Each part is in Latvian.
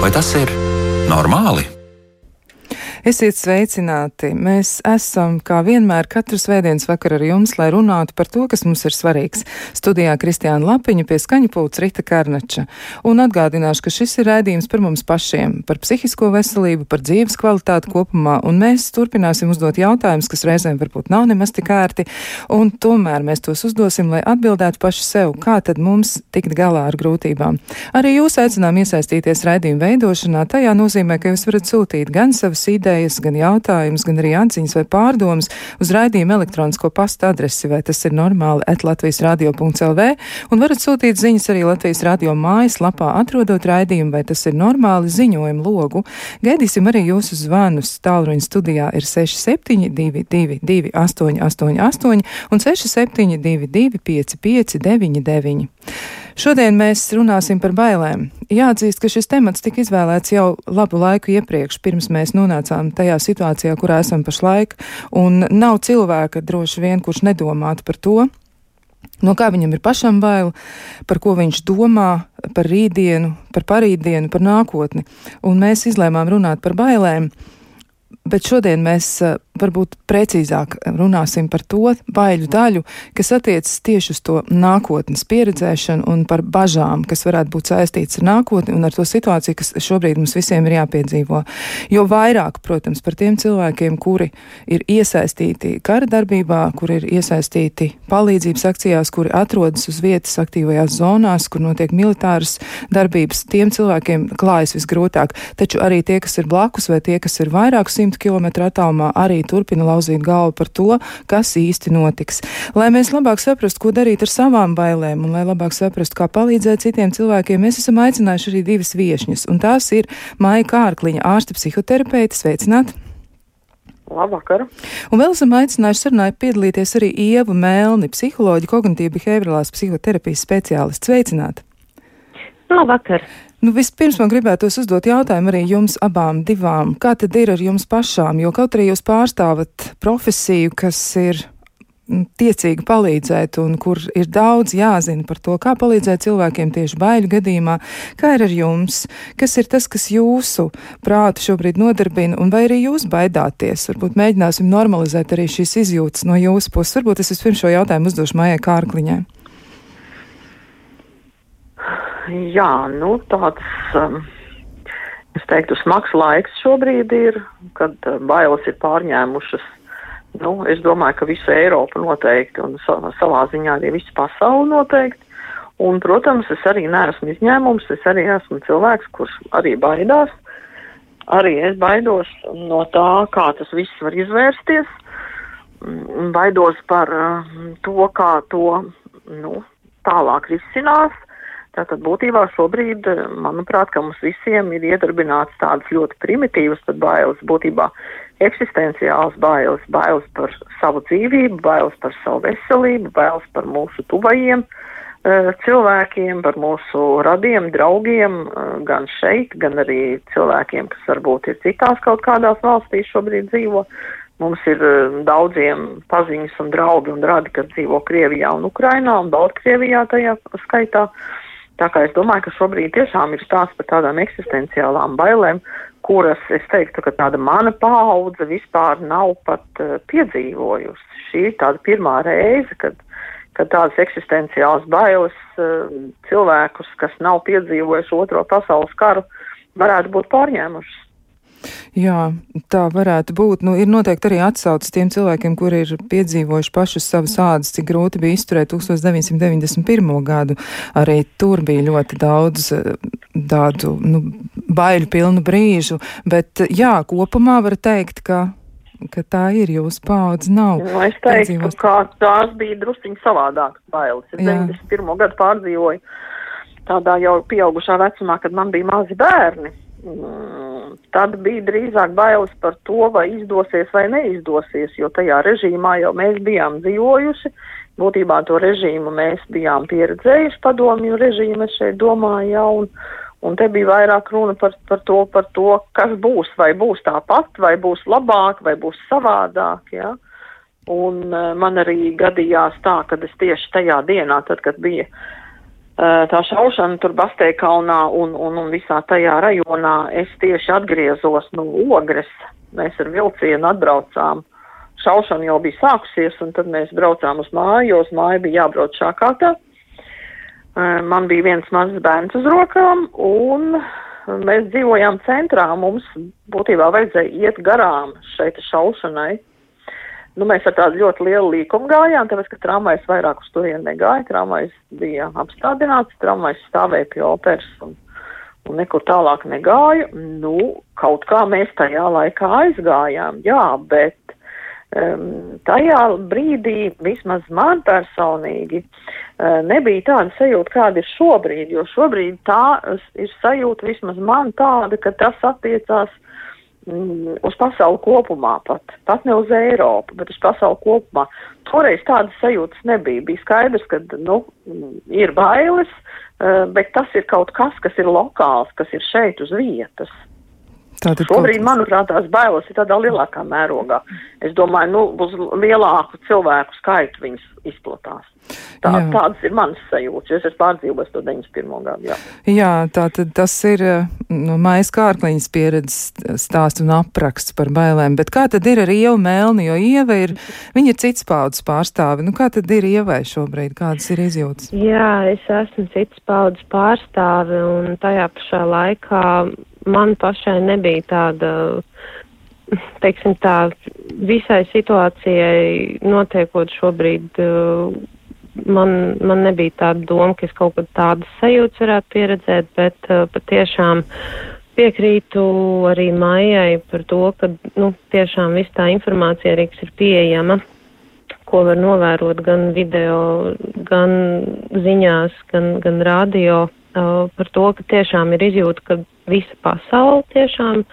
Vai tas ir normāli? Esiet sveicināti! Mēs esam, kā vienmēr, katru svētdienas vakaru ar jums, lai runātu par to, kas mums ir svarīgs. Studijā Kristiāna Lapiņa pie skaņa pults Rita Karnača. Un atgādināšu, ka šis ir rēdījums par mums pašiem, par psihisko veselību, par dzīves kvalitāti kopumā, un mēs turpināsim uzdot jautājumus, kas reizēm varbūt nav nemaz tik ērti, un tomēr mēs tos uzdosim, lai atbildētu paši sev, kā tad mums tikt galā ar grūtībām. Arī jūs aicinām iesaistīties rēdījuma veidošanā, tajā nozīmē, ka jūs varat sūtīt gan savas idejas, idejas, gan jautājumus, gan arī atziņas vai pārdomas uz raidījuma elektronisko pasta adresi, vai tas ir normāli at Latvijas radio.lv, un varat sūtīt ziņas arī Latvijas radio mājas lapā, atrodot raidījumu, vai tas ir normāli ziņojumu logu. Gaidīsim arī jūsu zvanus. Tālruņa studijā ir 6722 888 un 672 559. Šodien mēs runāsim par bailēm. Jāatzīst, ka šis temats tika izvēlēts jau labu laiku iepriekš, pirms mēs nonācām tajā situācijā, kurā esam pašlaik, un nav cilvēka droši vien, kurš nedomātu par to, No kā viņam ir pašam bail, par ko viņš domā, par rītdienu, par parītdienu, par nākotni. Un mēs izlēmām runāt par bailēm, bet šodien mēs varbūt precīzāk runāsim par to baiļu daļu, kas attiecas tieši uz to nākotnes pieredzēšanu un par bažām, kas varētu būt saistīts ar nākotni un ar to situāciju, kas šobrīd mums visiem ir jāpiedzīvo. Jo vairāk, protams, par tiem cilvēkiem, kuri ir iesaistīti kara darbībā, kuri ir iesaistīti palīdzības akcijās, kuri atrodas uz vietas aktīvajās zonās, kur notiek militāras darbības, tiem cilvēkiem klājas visgrūtāk. Taču arī tie, kas ir blakus vai tie, kas ir vairāku simtu kilometru attālumā, arī turpina lauzīt galvu par to, kas īsti notiks. Lai mēs labāk saprastu, ko darīt ar savām bailēm un lai labāk saprastu, kā palīdzēt citiem cilvēkiem, mēs esam aicinājuši arī divas viešņas, un tās ir Maija Kārkliņa, ārsta psihoterapeite, sveicināt! Labvakar. Un vēl esam aicinājuši sarunai piedalīties arī Ievu Melni, psiholoģi, kognitīva behaviorālās psihoterapijas speciālists. Sveicināt! Labvakar! Nu, vispirms man gribētos uzdot jautājumu arī jums abām divām. Kā tad ir ar jums pašām? Jo kaut arī jūs pārstāvat profesiju, kas ir mm, tiecīgi palīdzēt un kur ir daudz jāzina par to, kā palīdzēt cilvēkiem tieši baiļu gadījumā. Kā ir ar jums? Kas ir tas, kas jūsu prātu šobrīd nodarbina un vai arī jūs baidāties? Varbūt mēģināsim normalizēt arī šīs izjūtas no jūsu puses. Varbūt es vispirms šo jautājumu uzdošu Mājai Kārkliņai. Jā, nu tāds, um, es teiktu, smags laiks šobrīd ir, kad uh, bailes ir pārņēmušas. Nu, es domāju, ka visa Eiropa noteikti un sa savā ziņā arī visa pasauli noteikti. Un, protams, es arī neesmu izņēmums, es arī esmu cilvēks, kurš arī baidās. Arī es baidos no tā, kā tas viss var izvērsties. Baidos par uh, to, kā to nu, tālāk risinās. Tātad būtībā šobrīd, manuprāt, ka mums visiem ir iedarbināts tādas ļoti primitīvas bailes, būtībā eksistenciāls bailes, bailes par savu dzīvību, bailes par savu veselību, bailes par mūsu tuvajiem uh, cilvēkiem, par mūsu radiem, draugiem, uh, gan šeit, gan arī cilvēkiem, kas varbūt ir citās kaut kādās valstīs šobrīd dzīvo. Mums ir daudziem paziņas un draugi un radi, kas dzīvo Krievijā un Ukrainā un Baltkrievijā tajā skaitā. Uh, Tā kā es domāju, ka šobrīd tiešām ir stāsts par tādām eksistenciālām bailēm, kuras es teiktu, ka tāda mana paudze vispār nav pat uh, piedzīvojusi. Šī ir tāda pirmā reize, kad, kad tādas eksistenciālas bailes uh, cilvēkus, kas nav piedzīvojuši otro pasaules karu, varētu būt pārņēmušas. Jā, tā varētu būt. Nu, ir noteikti arī atsaucis tiem cilvēkiem, kuri ir piedzīvojuši pašus savus ādas, cik grūti bija izturēt 1991. gadu. Arī tur bija ļoti daudz eh, tādu nu, baiļu pilnu brīžu, bet jā, kopumā var teikt, ka ka tā ir jūsu paudze. Nav. Nu, es teiktu, ka tās bija drusciņi savādākas bailes. Es Jā. 91. gadu pārdzīvoju tādā jau pieaugušā vecumā, kad man bija mazi bērni. Mm, tad bija drīzāk bailes par to, vai izdosies vai neizdosies, jo tajā režīmā jau mēs bijām dzīvojuši. Būtībā to režīmu mēs bijām pieredzējuši, padomju režīmu es šeit domāju jau, un, un te bija vairāk runa par, par, to, par to, kas būs, vai būs tāpat, vai būs labāk, vai būs savādāk, jā. Ja? Un uh, man arī gadījās tā, kad es tieši tajā dienā, tad, kad bija uh, tā šaušana tur Basteikalnā un, un, un visā tajā rajonā. Es tieši atgriezos no ogres. Mēs ar vilcienu atbraucām. Šaušana jau bija sākusies, un tad mēs braucām uz māju, uz māju bija jābrauc šākātā. Man bija viens mazs bērns uz rokām, un mēs dzīvojām centrā. Mums būtībā vajadzēja iet garām šeit šaušanai. Nu, mēs ar tādu ļoti lielu līkumu gājām, tāpēc, ka tramvajs vairāk uz turieni negāja, tramvajs bija apstādināts, tramvajs stāvēja pie operas un, un nekur tālāk negāja. Nu, kaut kā mēs tajā laikā aizgājām, jā, bet um, tajā brīdī, vismaz man personīgi, uh, nebija tāda sajūta, kāda ir šobrīd, jo šobrīd tā ir sajūta vismaz man tāda, ka tas attiecās Mm, uz pasauli kopumā pat, pat ne uz Eiropu, bet uz pasauli kopumā. Toreiz tādas sajūtas nebija. Bija skaidrs, ka, nu, ir bailes, eh, bet tas ir kaut kas, kas ir lokāls, kas ir šeit uz vietas. Tātad Šobrīd, manuprāt, tās bailes ir tādā lielākā mērogā. Es domāju, nu, uz lielāku cilvēku skaitu viņas izplatās. Tā, jā. tādas ir manas sajūtas, jo es esmu pārdzīvojis to 91. gadu. Jā, jā tā tad tas ir nu, Maijas kārkliņas pieredzes stāsts un apraksts par bailēm, bet kā tad ir ar Ievu Melni, jo Ieva ir, viņa ir cits paudzes pārstāve, nu kā tad ir Ievai šobrīd, kādas ir izjūtas? Jā, es esmu cits paudzes pārstāve un tajā pašā laikā man pašai nebija tāda teiksim tā, visai situācijai notiekot šobrīd, uh, man, man nebija tāda doma, ka es kaut kad tādas sajūtas varētu pieredzēt, bet uh, patiešām piekrītu arī Maijai par to, ka, nu, tiešām viss tā informācija arī, kas ir pieejama, ko var novērot gan video, gan ziņās, gan, gan radio, uh, par to, ka tiešām ir izjūta, ka visa pasaule tiešām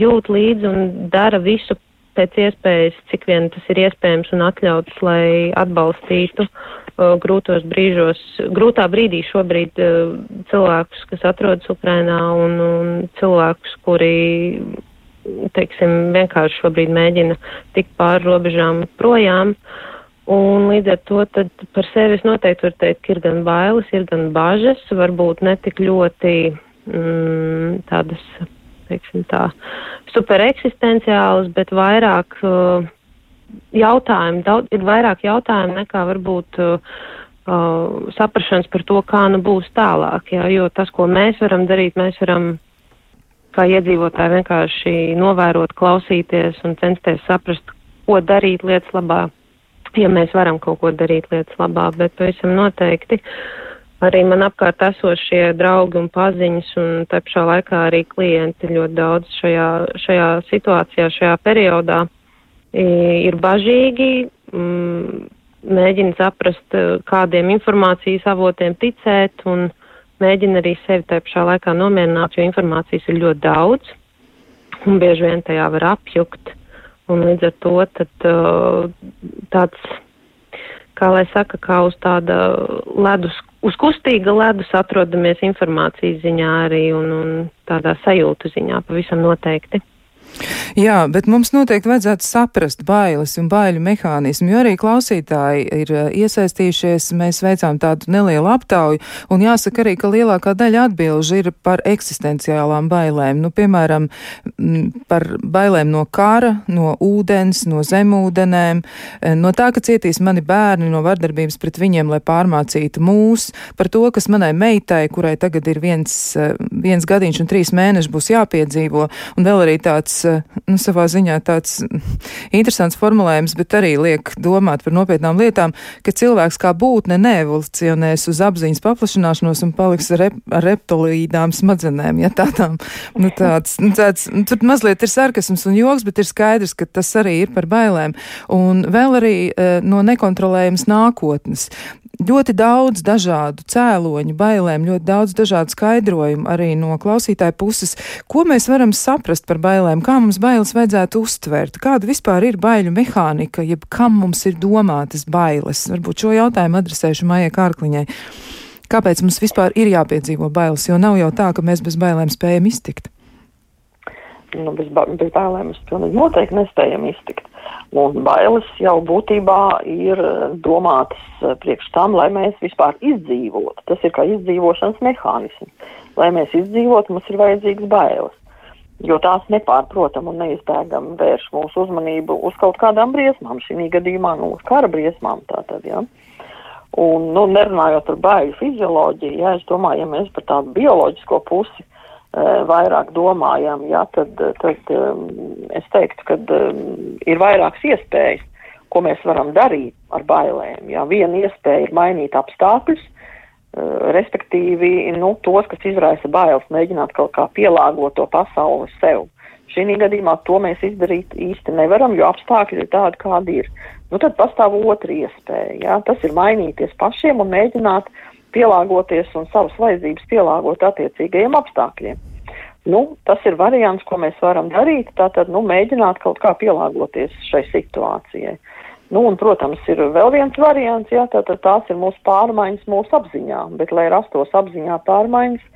jūt līdzi un dara visu pēc iespējas, cik vien tas ir iespējams un atļauts, lai atbalstītu uh, grūtos brīžos, grūtā brīdī šobrīd uh, cilvēkus, kas atrodas Ukrainā un, un cilvēkus, kuri, teiksim, vienkārši šobrīd mēģina tikt pāri robežām projām. Un līdz ar to par sevi es noteikti varu teikt, ka ir gan bailes, ir gan bažas, varbūt netik ļoti mm, tādas teiksim tā, super eksistenciāls, bet vairāk uh, jautājumu, daudz, ir vairāk jautājumu nekā varbūt uh, uh, saprašanas par to, kā nu būs tālāk, jā, jo tas, ko mēs varam darīt, mēs varam kā iedzīvotāji vienkārši novērot, klausīties un censties saprast, ko darīt lietas labā, ja mēs varam kaut ko darīt lietas labā, bet pavisam noteikti. Arī man apkārt esošie draugi un paziņas, un tā pašā laikā arī klienti ļoti daudz šajā, šajā situācijā, šajā periodā ir bažīgi, mm, mēģina saprast, kādiem informācijas avotiem ticēt, un mēģina arī sevi tā pašā laikā nomierināt, jo informācijas ir ļoti daudz, un bieži vien tajā var apjukt, un līdz ar to tad tāds, kā lai saka, kā uz tāda ledus uz kustīga ledus atrodamies informācijas ziņā arī un, un tādā sajūtu ziņā pavisam noteikti. Jā, bet mums noteikti vajadzētu saprast bailes un baiļu mehānismu, jo arī klausītāji ir eh, iesaistījušies. Mēs veicām tādu nelielu aptauju, un jāsaka arī, ka lielākā daļa atbilžu ir par eksistenciālām bailēm. Nu, piemēram, par bailēm no kara, no ūdens, no zemūdenēm, eh, no tā, ka cietīs mani bērni, no vardarbības pret viņiem, lai pārmācītu mūs, par to, kas manai meitai, kurai tagad ir viens, eh, viens gadiņš un trīs mēneši būs jāpiedzīvo, un vēl arī tāds nu, savā ziņā tāds interesants formulējums, bet arī liek domāt par nopietnām lietām, ka cilvēks kā būtne neevolucionēs uz apziņas paplašināšanos un paliks rep, reptilīdām smadzenēm, ja tādām, nu tāds, nu tāds, nu, tur mazliet ir sarkasms un joks, bet ir skaidrs, ka tas arī ir par bailēm. Un vēl arī uh, no nekontrolējamas nākotnes ļoti daudz dažādu cēloņu, bailēm, ļoti daudz dažādu skaidrojumu arī no klausītāja puses. Ko mēs varam saprast par bailēm, kā mums bailes vajadzētu uztvert, kāda vispār ir baiļu mehānika, jeb kam mums ir domātas bailes? Varbūt šo jautājumu adresēšu Maijai Kārkliņai. Kāpēc mums vispār ir jāpiedzīvo bailes, jo nav jau tā, ka mēs bez bailēm spējam iztikt? Nu, bez, bez bailēm mēs pilnīgi noteikti nespējam iztikt. Un bailes jau būtībā ir domātas priekš tam, lai mēs vispār izdzīvotu. Tas ir kā izdzīvošanas mehānisms. Lai mēs izdzīvotu, mums ir vajadzīgas bailes. Jo tās nepārprotam un neizbēgam vērš mūsu uzmanību uz kaut kādām briesmām, šī gadījumā nu, uz kara briesmām. Tātad, ja. Un, nu, nerunājot par baiļu fizioloģiju, ja es domāju, ja mēs par tādu bioloģisko pusi uh, vairāk domājam, ja, tad, tad um, es teiktu, ka um, ir vairākas iespējas, ko mēs varam darīt ar bailēm. Ja. Viena iespēja ir mainīt apstākļus, uh, respektīvi nu, tos, kas izraisa bailes, mēģināt kaut kā pielāgot to pasauli sev. Šī gadījumā to mēs izdarīt īsti nevaram, jo apstākļi ir tādi, kādi ir. Nu, tad pastāv otra iespēja. Ja? Tas ir mainīties pašiem un mēģināt pielāgoties un savas vajadzības pielāgot attiecīgajiem apstākļiem. Nu, tas ir variants, ko mēs varam darīt, tātad nu, mēģināt kaut kā pielāgoties šai situācijai. Nu, un, protams, ir vēl viens variants, jā, tātad tās ir mūsu pārmaiņas mūsu apziņā, bet, lai rastos apziņā pārmaiņas,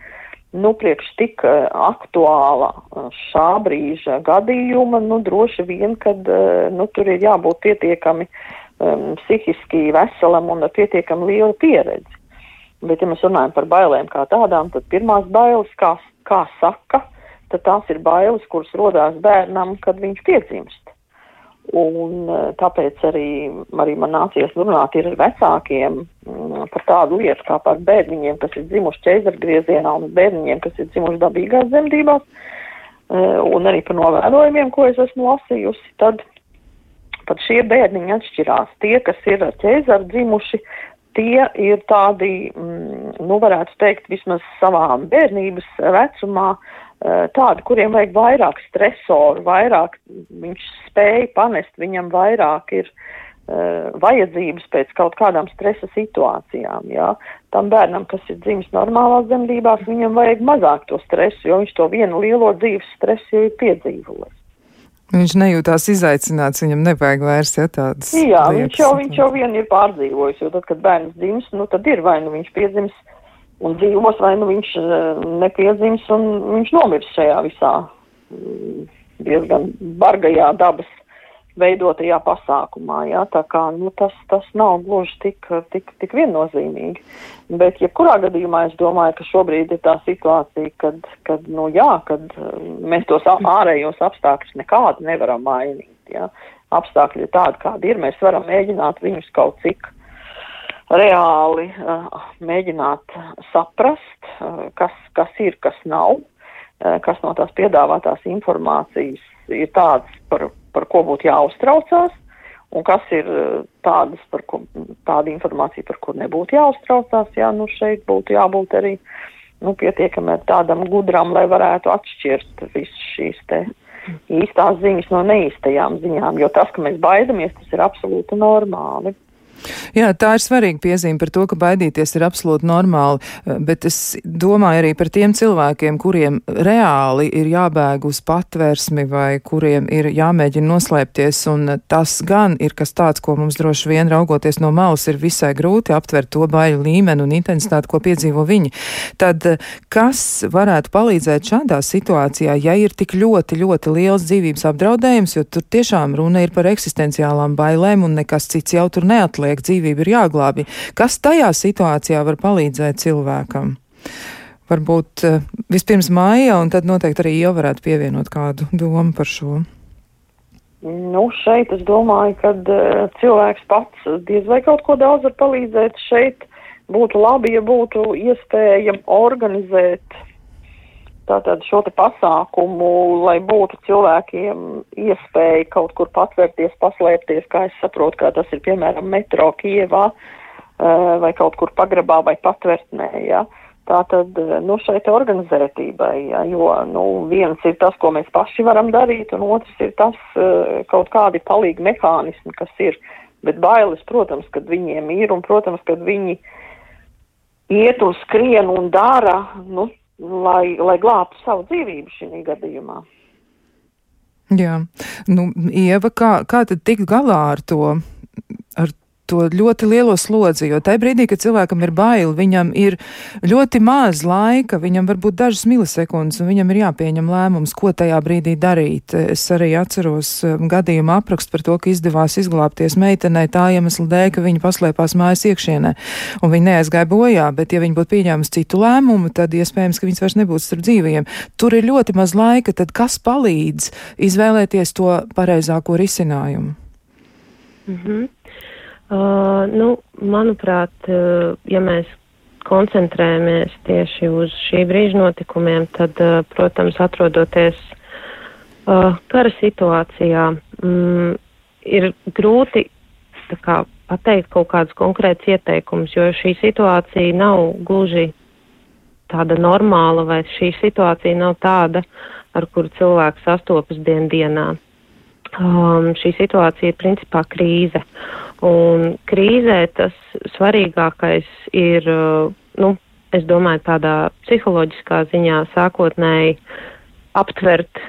nu, priekš tik uh, aktuāla uh, šā brīža gadījuma, nu, droši vien, kad, uh, nu, tur ir jābūt pietiekami um, psihiski veselam un pietiekami liela pieredze. Bet, ja mēs runājam par bailēm kā tādām, tad pirmās bailes, kā, kā saka, tad tās ir bailes, kuras rodās bērnam, kad viņš piedzimst. Un tāpēc arī, arī man nācies runāt ar vecākiem par tādu lietu kā par bērniņiem, kas ir dzimuši ķeizargriezienā un bērniņiem, kas ir dzimuši dabīgās dzemdībās, un arī par novērojumiem, ko es esmu lasījusi, tad pat šie bērniņi atšķirās. Tie, kas ir ķeizar dzimuši, tie ir tādi, nu, varētu teikt, vismaz savā bērnības vecumā, tādi, kuriem vajag vairāk stresoru, vairāk viņš spēja panest, viņam vairāk ir uh, vajadzības pēc kaut kādām stresa situācijām. Jā. Tam bērnam, kas ir dzimis normālās dzemdībās, viņam vajag mazāk to stresu, jo viņš to vienu lielo dzīves stresu jau ir piedzīvojis. Viņš nejūtās izaicināts, viņam nevajag vairs ja, tādas. Jā, lietas. viņš jau, viņš jau vien ir pārdzīvojis, jo tad, kad bērns dzims, nu tad ir vai nu viņš piedzims un dzīvos, vai nu viņš eh, nepiedzims un viņš nomirs šajā visā mm, diezgan bargajā dabas veidotajā pasākumā, jā, tā kā, nu, tas, tas nav gluži tik, tik, tik viennozīmīgi. Bet, jebkurā gadījumā, es domāju, ka šobrīd ir tā situācija, kad, kad nu, jā, kad eh, mēs tos ārējos apstākļus nekādi nevaram mainīt, jā. Apstākļi ir tādi, kādi ir, mēs varam mēģināt viņus kaut cik reāli uh, mēģināt saprast, uh, kas, kas ir, kas nav, uh, kas no tās piedāvātās informācijas ir tāds, par, par ko būtu jāuztraucās, un kas ir tādas, par ko, tāda informācija, par kur nebūtu jāuztraucās, jā, nu šeit būtu jābūt arī, nu, pietiekami tādam gudram, lai varētu atšķirt visas šīs te īstās ziņas no neīstajām ziņām, jo tas, ka mēs baidamies, tas ir absolūti normāli. Jā, tā ir svarīga piezīme par to, ka baidīties ir absolūti normāli, eh, bet es domāju arī par tiem cilvēkiem, kuriem reāli ir jābēg uz patvērsmi vai kuriem ir jāmēģina noslēpties, un tas gan ir kas tāds, ko mums droši vien raugoties no malas ir visai grūti aptvert to baiļu līmeni un intensitāti, ko piedzīvo viņi. Tad eh, kas varētu palīdzēt šādā situācijā, ja ir tik ļoti, ļoti liels dzīvības apdraudējums, jo tur tiešām runa ir par eksistenciālām bailēm un nekas cits jau tur neatliek? Jāpaliek, dzīvība ir jāglābi. Kas tajā situācijā var palīdzēt cilvēkam? Varbūt uh, vispirms māja, un tad noteikti arī jau varētu pievienot kādu domu par šo. Nu, šeit es domāju, ka uh, cilvēks pats diez vai kaut ko daudz var palīdzēt. Šeit būtu labi, ja būtu iespēja organizēt tātad šo te pasākumu, lai būtu cilvēkiem iespēja kaut kur patvērties, paslēpties, kā es saprotu, kā tas ir piemēram metro Kievā eh, vai kaut kur pagrabā vai patvertnē, ja. Tātad, eh, nu, šeit organizētībai, ja, jo, nu, viens ir tas, ko mēs paši varam darīt, un otrs ir tas eh, kaut kādi palīgi mehānismi, kas ir, bet bailes, protams, kad viņiem ir, un, protams, kad viņi iet un skrien un dara, nu, lai, lai glābtu savu dzīvību šī gadījumā. Jā, nu, Ieva, kā, kā tad tikt galā ar to, ar to ļoti lielo slodzi, jo tajā brīdī, kad cilvēkam ir bail, viņam ir ļoti maz laika, viņam varbūt dažas milisekundes, un viņam ir jāpieņem lēmums, ko tajā brīdī darīt. Es arī atceros um, gadījumu aprakstu par to, ka izdevās izglābties meitenei tā iemesla dēļ, ka viņa paslēpās mājas iekšienē, un viņa neaizgāja bojā, bet ja viņa būtu pieņēmusi citu lēmumu, tad iespējams, ka viņas vairs nebūtu starp dzīvajiem. Tur ir ļoti maz laika, tad kas palīdz izvēlēties to pareizāko risinājumu? Mm -hmm. Uh, nu, manuprāt, uh, ja mēs koncentrējamies tieši uz šī brīža notikumiem, tad, uh, protams, atrodoties uh, kara situācijā, mm, ir grūti kā, pateikt kaut kādus konkrētus ieteikumus, jo šī situācija nav gluži tāda normāla, vai šī situācija nav tāda, ar kuru cilvēks sastopas dien dienā um, šī situācija ir principā krīze. Un krīzē tas svarīgākais ir, uh, nu, es domāju, tādā psiholoģiskā ziņā sākotnēji aptvert,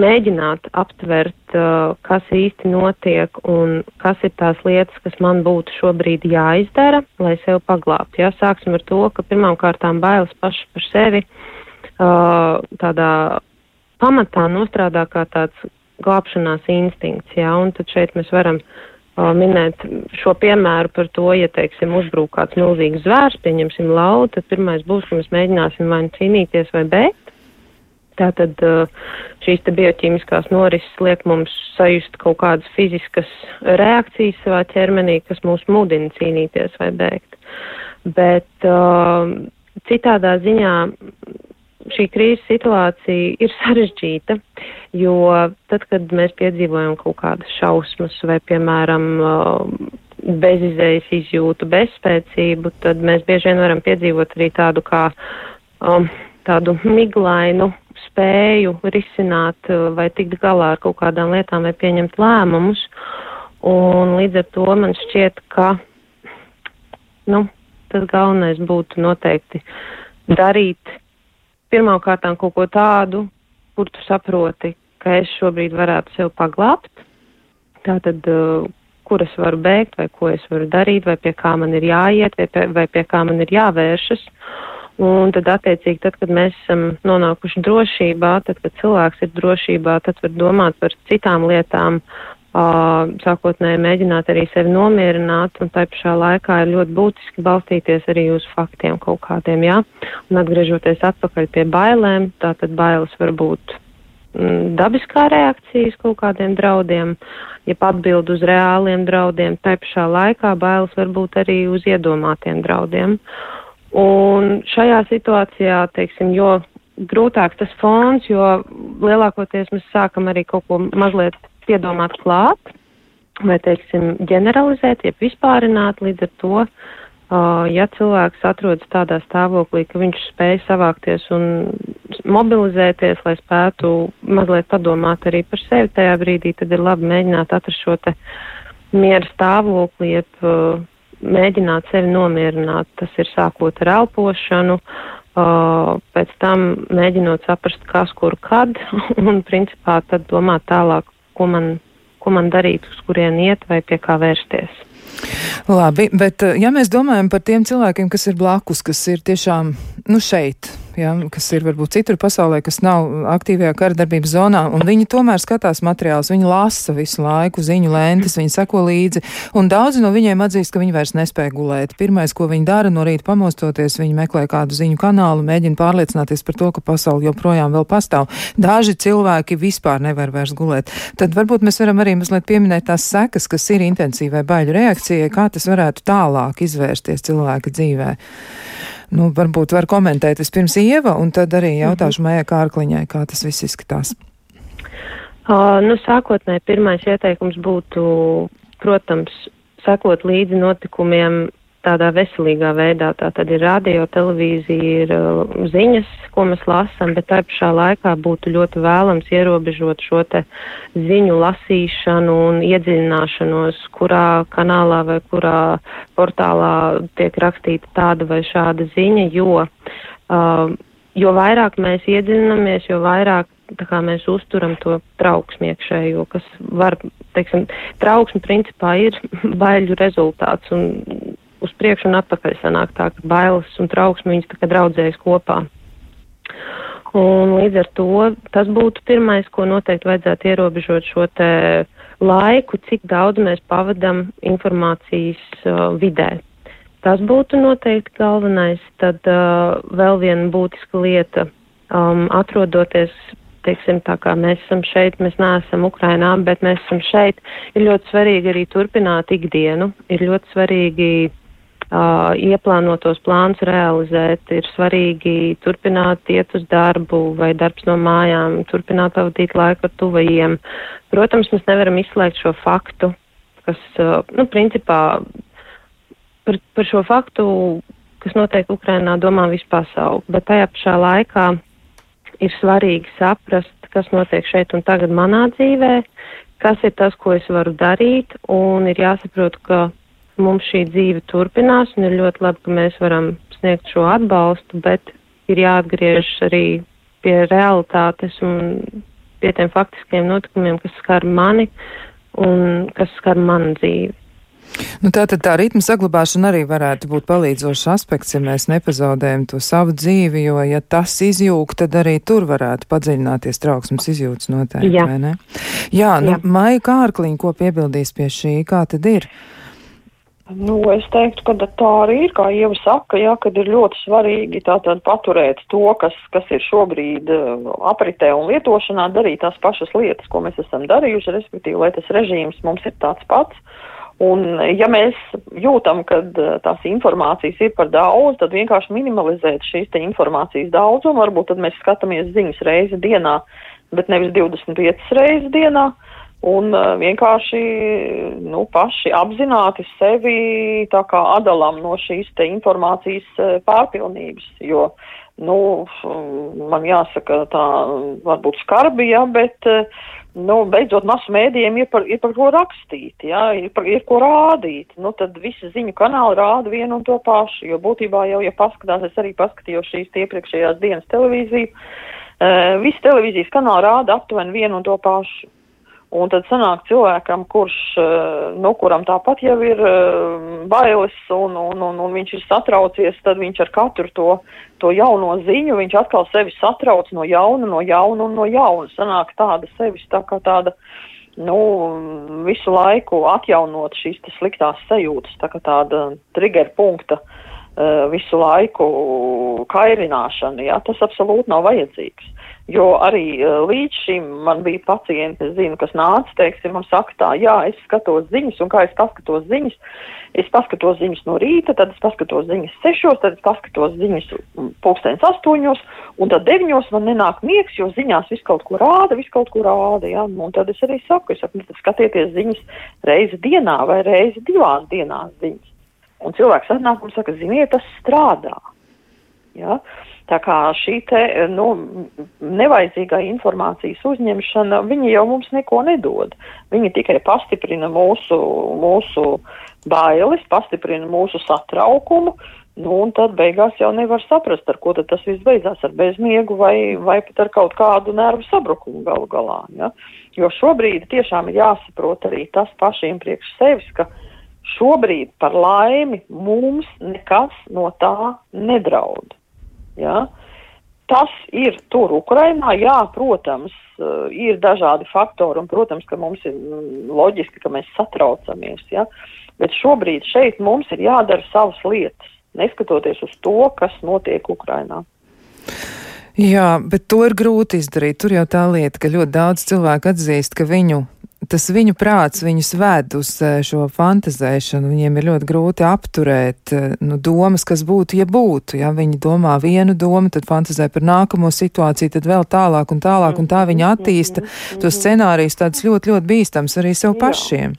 mēģināt aptvert, uh, kas īsti notiek un kas ir tās lietas, kas man būtu šobrīd jāizdara, lai sevi paglābtu. Jā, sāksim ar to, ka pirmām kārtām bailes paši par sevi uh, tādā pamatā nostrādā kā tāds glābšanās instinkts, jā, un tad šeit mēs varam uh, minēt šo piemēru par to, ja, teiksim, uzbrūk kāds milzīgs zvērs, pieņemsim lautu, tad pirmais būs, ka mēs mēģināsim vai nu cīnīties vai bēgt. Tātad šīs te bioķīmiskās norises liek mums sajust kaut kādas fiziskas reakcijas savā ķermenī, kas mūs mudina cīnīties vai bēgt. Bet citādā ziņā šī krīzes situācija ir sarežģīta, jo tad, kad mēs piedzīvojam kaut kādas šausmas vai, piemēram, uh, bezizējas izjūtu, bezspēcību, tad mēs bieži vien varam piedzīvot arī tādu kā um, tādu miglainu spēju risināt uh, vai tikt galā ar kaut kādām lietām vai pieņemt lēmumus. Un līdz ar to man šķiet, ka nu, tas galvenais būtu noteikti darīt pirmkārtām kaut ko tādu, kur tu saproti, ka es šobrīd varētu sev paglābt. Tātad, uh, kur es varu bēgt, vai ko es varu darīt, vai pie kā man ir jāiet, vai pie, vai pie kā man ir jāvēršas. Un tad, attiecīgi, tad, kad mēs esam nonākuši drošībā, tad, kad cilvēks ir drošībā, tad var domāt par citām lietām, sākotnēji mēģināt arī sevi nomierināt, un tai pašā laikā ir ļoti būtiski balstīties arī uz faktiem kaut kādiem, jā. Un atgriežoties atpakaļ pie bailēm, tātad bailes var būt mm, dabiskā reakcija uz kaut kādiem draudiem, ja atbild uz reāliem draudiem, tai pašā laikā bailes var būt arī uz iedomātiem draudiem. Un šajā situācijā, teiksim, jo grūtāks tas fons, jo lielākoties mēs sākam arī kaut ko mazliet piedomāt klāt, vai, teiksim, ģeneralizēt, jeb vispārināt līdz ar to, ja cilvēks atrodas tādā stāvoklī, ka viņš spēj savākties un mobilizēties, lai spētu mazliet padomāt arī par sevi tajā brīdī, tad ir labi mēģināt atrast šo te miera stāvokli, jeb mēģināt sevi nomierināt. Tas ir sākot ar elpošanu, pēc tam mēģinot saprast, kas, kur, kad, un principā tad domāt tālāk, ko man, ko man darīt, uz kurien iet vai pie kā vērsties. Labi, bet ja mēs domājam par tiem cilvēkiem, kas ir blakus, kas ir tiešām, nu, šeit, ja, kas ir varbūt citur pasaulē, kas nav aktīvajā karadarbības zonā, un viņi tomēr skatās materiālus, viņi lasa visu laiku ziņu lentes, viņi seko līdzi, un daudzi no viņiem atzīst, ka viņi vairs nespēja gulēt. Pirmais, ko viņi dara no rīta pamostoties, viņi meklē kādu ziņu kanālu, mēģina pārliecināties par to, ka pasauli joprojām vēl pastāv. Daži cilvēki vispār nevar vairs gulēt. Tad varbūt mēs varam arī mazliet pieminēt tās sekas, kas ir intensīvai baļu reakcijai, kā tas varētu tālāk izvērsties cilvēka dzīvē. Nu, varbūt var komentēt vispirms Ieva, un tad arī jautāšu Maijai Kārkliņai, kā tas viss izskatās. Uh, nu, sākotnēji pirmais ieteikums būtu, protams, sekot līdzi notikumiem tādā veselīgā veidā. Tā tad ir radio, televīzija, ir uh, ziņas, ko mēs lasām, bet tā pašā laikā būtu ļoti vēlams ierobežot šo te ziņu lasīšanu un iedziļināšanos, kurā kanālā vai kurā portālā tiek rakstīta tāda vai šāda ziņa, jo uh, jo vairāk mēs iedziļināmies, jo vairāk kā, mēs uzturam to trauksmi iekšējo, kas var, teiksim, trauksmi principā ir baiļu rezultāts un uz priekšu un atpakaļ sanāk tā, ka bailes un trauksmi viņas tā kā draudzējas kopā. Un līdz ar to tas būtu pirmais, ko noteikti vajadzētu ierobežot šo te laiku, cik daudz mēs pavadam informācijas uh, vidē. Tas būtu noteikti galvenais. Tad uh, vēl viena būtiska lieta, um, atrodoties, teiksim, tā kā mēs esam šeit, mēs neesam Ukrainā, bet mēs esam šeit, ir ļoti svarīgi arī turpināt ikdienu. Ir ļoti svarīgi uh, ieplānotos plāns realizēt, ir svarīgi turpināt iet uz darbu vai darbs no mājām, turpināt pavadīt laiku ar tuvajiem. Protams, mēs nevaram izslēgt šo faktu, kas, uh, nu, principā par, par šo faktu, kas notiek Ukrainā, domā visu pasauli, bet tajā pašā laikā ir svarīgi saprast, kas notiek šeit un tagad manā dzīvē, kas ir tas, ko es varu darīt, un ir jāsaprot, ka mums šī dzīve turpinās, un ir ļoti labi, ka mēs varam sniegt šo atbalstu, bet ir jāatgriež arī pie realitātes un pie tiem faktiskiem notikumiem, kas skar mani un kas skar manu dzīvi. Nu, tā tad tā ritma saglabāšana arī varētu būt palīdzošs aspekts, ja mēs nepazaudējam to savu dzīvi, jo, ja tas izjūg, tad arī tur varētu padziļināties trauksmes izjūtas noteikti, Jā. vai ne? Jā, nu, Jā. Maija Kārkliņa, ko piebildīs pie šī, kā tad ir? Uh, Nu, es teiktu, ka tā arī ir, kā Ieva saka, jā, kad ir ļoti svarīgi tātad paturēt to, kas, kas ir šobrīd uh, apritē un lietošanā, darīt tās pašas lietas, ko mēs esam darījuši, respektīvi, lai tas režīms mums ir tāds pats. Un, ja mēs jūtam, ka uh, tās informācijas ir par daudz, tad vienkārši minimalizēt šīs te informācijas daudzumu, varbūt tad mēs skatāmies ziņas reizi dienā, bet nevis 25 reizes dienā. Uh, un uh, vienkārši nu, paši apzināti sevi tā kā atdalām no šīs te informācijas uh, pārpilnības, jo, nu, man jāsaka tā varbūt skarbi, ja, bet, uh, nu, beidzot masu mēdījiem ir par, ir par ko rakstīt, ja, ir, par, ir ko rādīt, nu, tad visi ziņu kanāli rāda vienu un to pašu, jo būtībā jau, ja paskatās, es arī paskatījos šīs iepriekšējās dienas televīziju, uh, visi televīzijas kanāli rāda aptuveni vienu un to pašu. Un tad sanāk cilvēkam, kurš, eh, nu, kuram tāpat jau ir eh, bailes un, un, un, un viņš ir satraucies, tad viņš ar katru to, to jauno ziņu, viņš atkal sevi satrauc no jauna, no jauna un no jauna. Sanāk tāda sevis tā kā tāda, nu, visu laiku atjaunot šīs sliktās sajūtas, tā kā tāda trigger punkta uh, visu laiku kairināšana, jā, tas absolūti nav vajadzīgs. Jo arī uh, līdz šim man bija pacienti, es zinu, kas nāca, teiksim, un saka tā, jā, es skatos ziņas, un kā es paskatos ziņas, es paskatos ziņas no rīta, tad es paskatos ziņas sešos, tad es paskatos ziņas pulkstens astoņos, un tad deviņos man nenāk miegs, jo ziņās viss kaut ko rāda, viss kaut ko rāda, jā, un tad es arī saku, es saku, nu, skatieties ziņas reizi dienā vai reizi divās dienās ziņas. Un cilvēks atnāk un saka, ziniet, tas strādā. Ja? Tā kā šī te, nu, nevajadzīgā informācijas uzņemšana, viņi jau mums neko nedod. Viņi tikai pastiprina mūsu, mūsu bailes, pastiprina mūsu satraukumu, nu, un tad beigās jau nevar saprast, ar ko tad tas viss beidzās, ar bezmiegu vai, vai pat ar kaut kādu nervu sabrukumu galu galā. Ja? Jo šobrīd tiešām ir jāsaprot arī tas pašiem priekš sevis, ka šobrīd par laimi mums nekas no tā nedraud. Ja? Tas ir tur Ukrainā, jā, protams, eh, ir dažādi faktori, un, protams, ka mums ir mm, loģiski, ka mēs satraucamies, ja? bet šobrīd šeit mums ir jādara savas lietas, neskatoties uz to, kas notiek Ukrainā. Jā, bet to ir grūti izdarīt. Tur jau tā lieta, ka ļoti daudz cilvēku atzīst, ka viņu tas viņu prāts viņus ved uz eh, šo fantazēšanu. Viņiem ir ļoti grūti apturēt eh, nu, domas, kas būtu, ja būtu. Ja viņi domā vienu domu, tad fantazē par nākamo situāciju, tad vēl tālāk un tālāk, un tā viņi attīsta tos scenārijus tādus ļoti, ļoti bīstams arī sev pašiem.